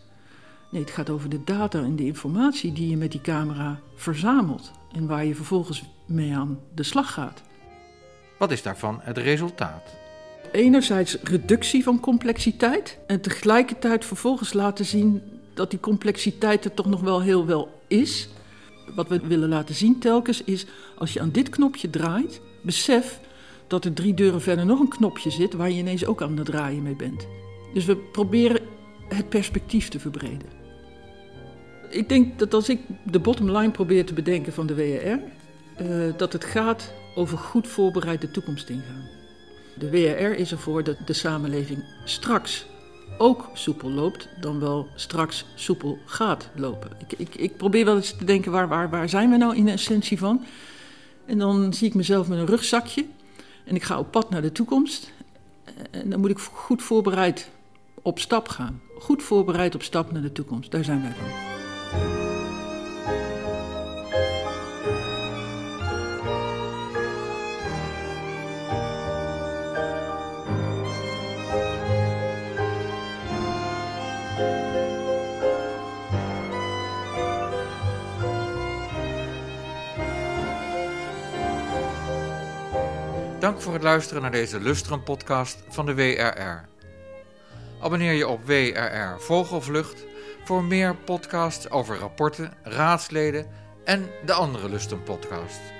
Nee, het gaat over de data en de informatie die je met die camera verzamelt en waar je vervolgens mee aan de slag gaat. Wat is daarvan het resultaat? Enerzijds reductie van complexiteit en tegelijkertijd vervolgens laten zien dat die complexiteit er toch nog wel heel wel is. Wat we willen laten zien telkens is, als je aan dit knopje draait, besef dat er drie deuren verder nog een knopje zit waar je ineens ook aan het draaien mee bent. Dus we proberen het perspectief te verbreden. Ik denk dat als ik de bottom line probeer te bedenken van de WRR, eh, dat het gaat over goed voorbereid de toekomst ingaan. De WRR is ervoor dat de samenleving straks ook soepel loopt, dan wel straks soepel gaat lopen. Ik, ik, ik probeer wel eens te denken, waar, waar, waar zijn we nou in de essentie van? En dan zie ik mezelf met een rugzakje en ik ga op pad naar de toekomst. En dan moet ik goed voorbereid op stap gaan. Goed voorbereid op stap naar de toekomst. Daar zijn wij van. Dank voor het luisteren naar deze Lustrum podcast van de WRR. Abonneer je op WRR Vogelvlucht voor meer podcasts over rapporten, raadsleden en de andere Lustrum podcast.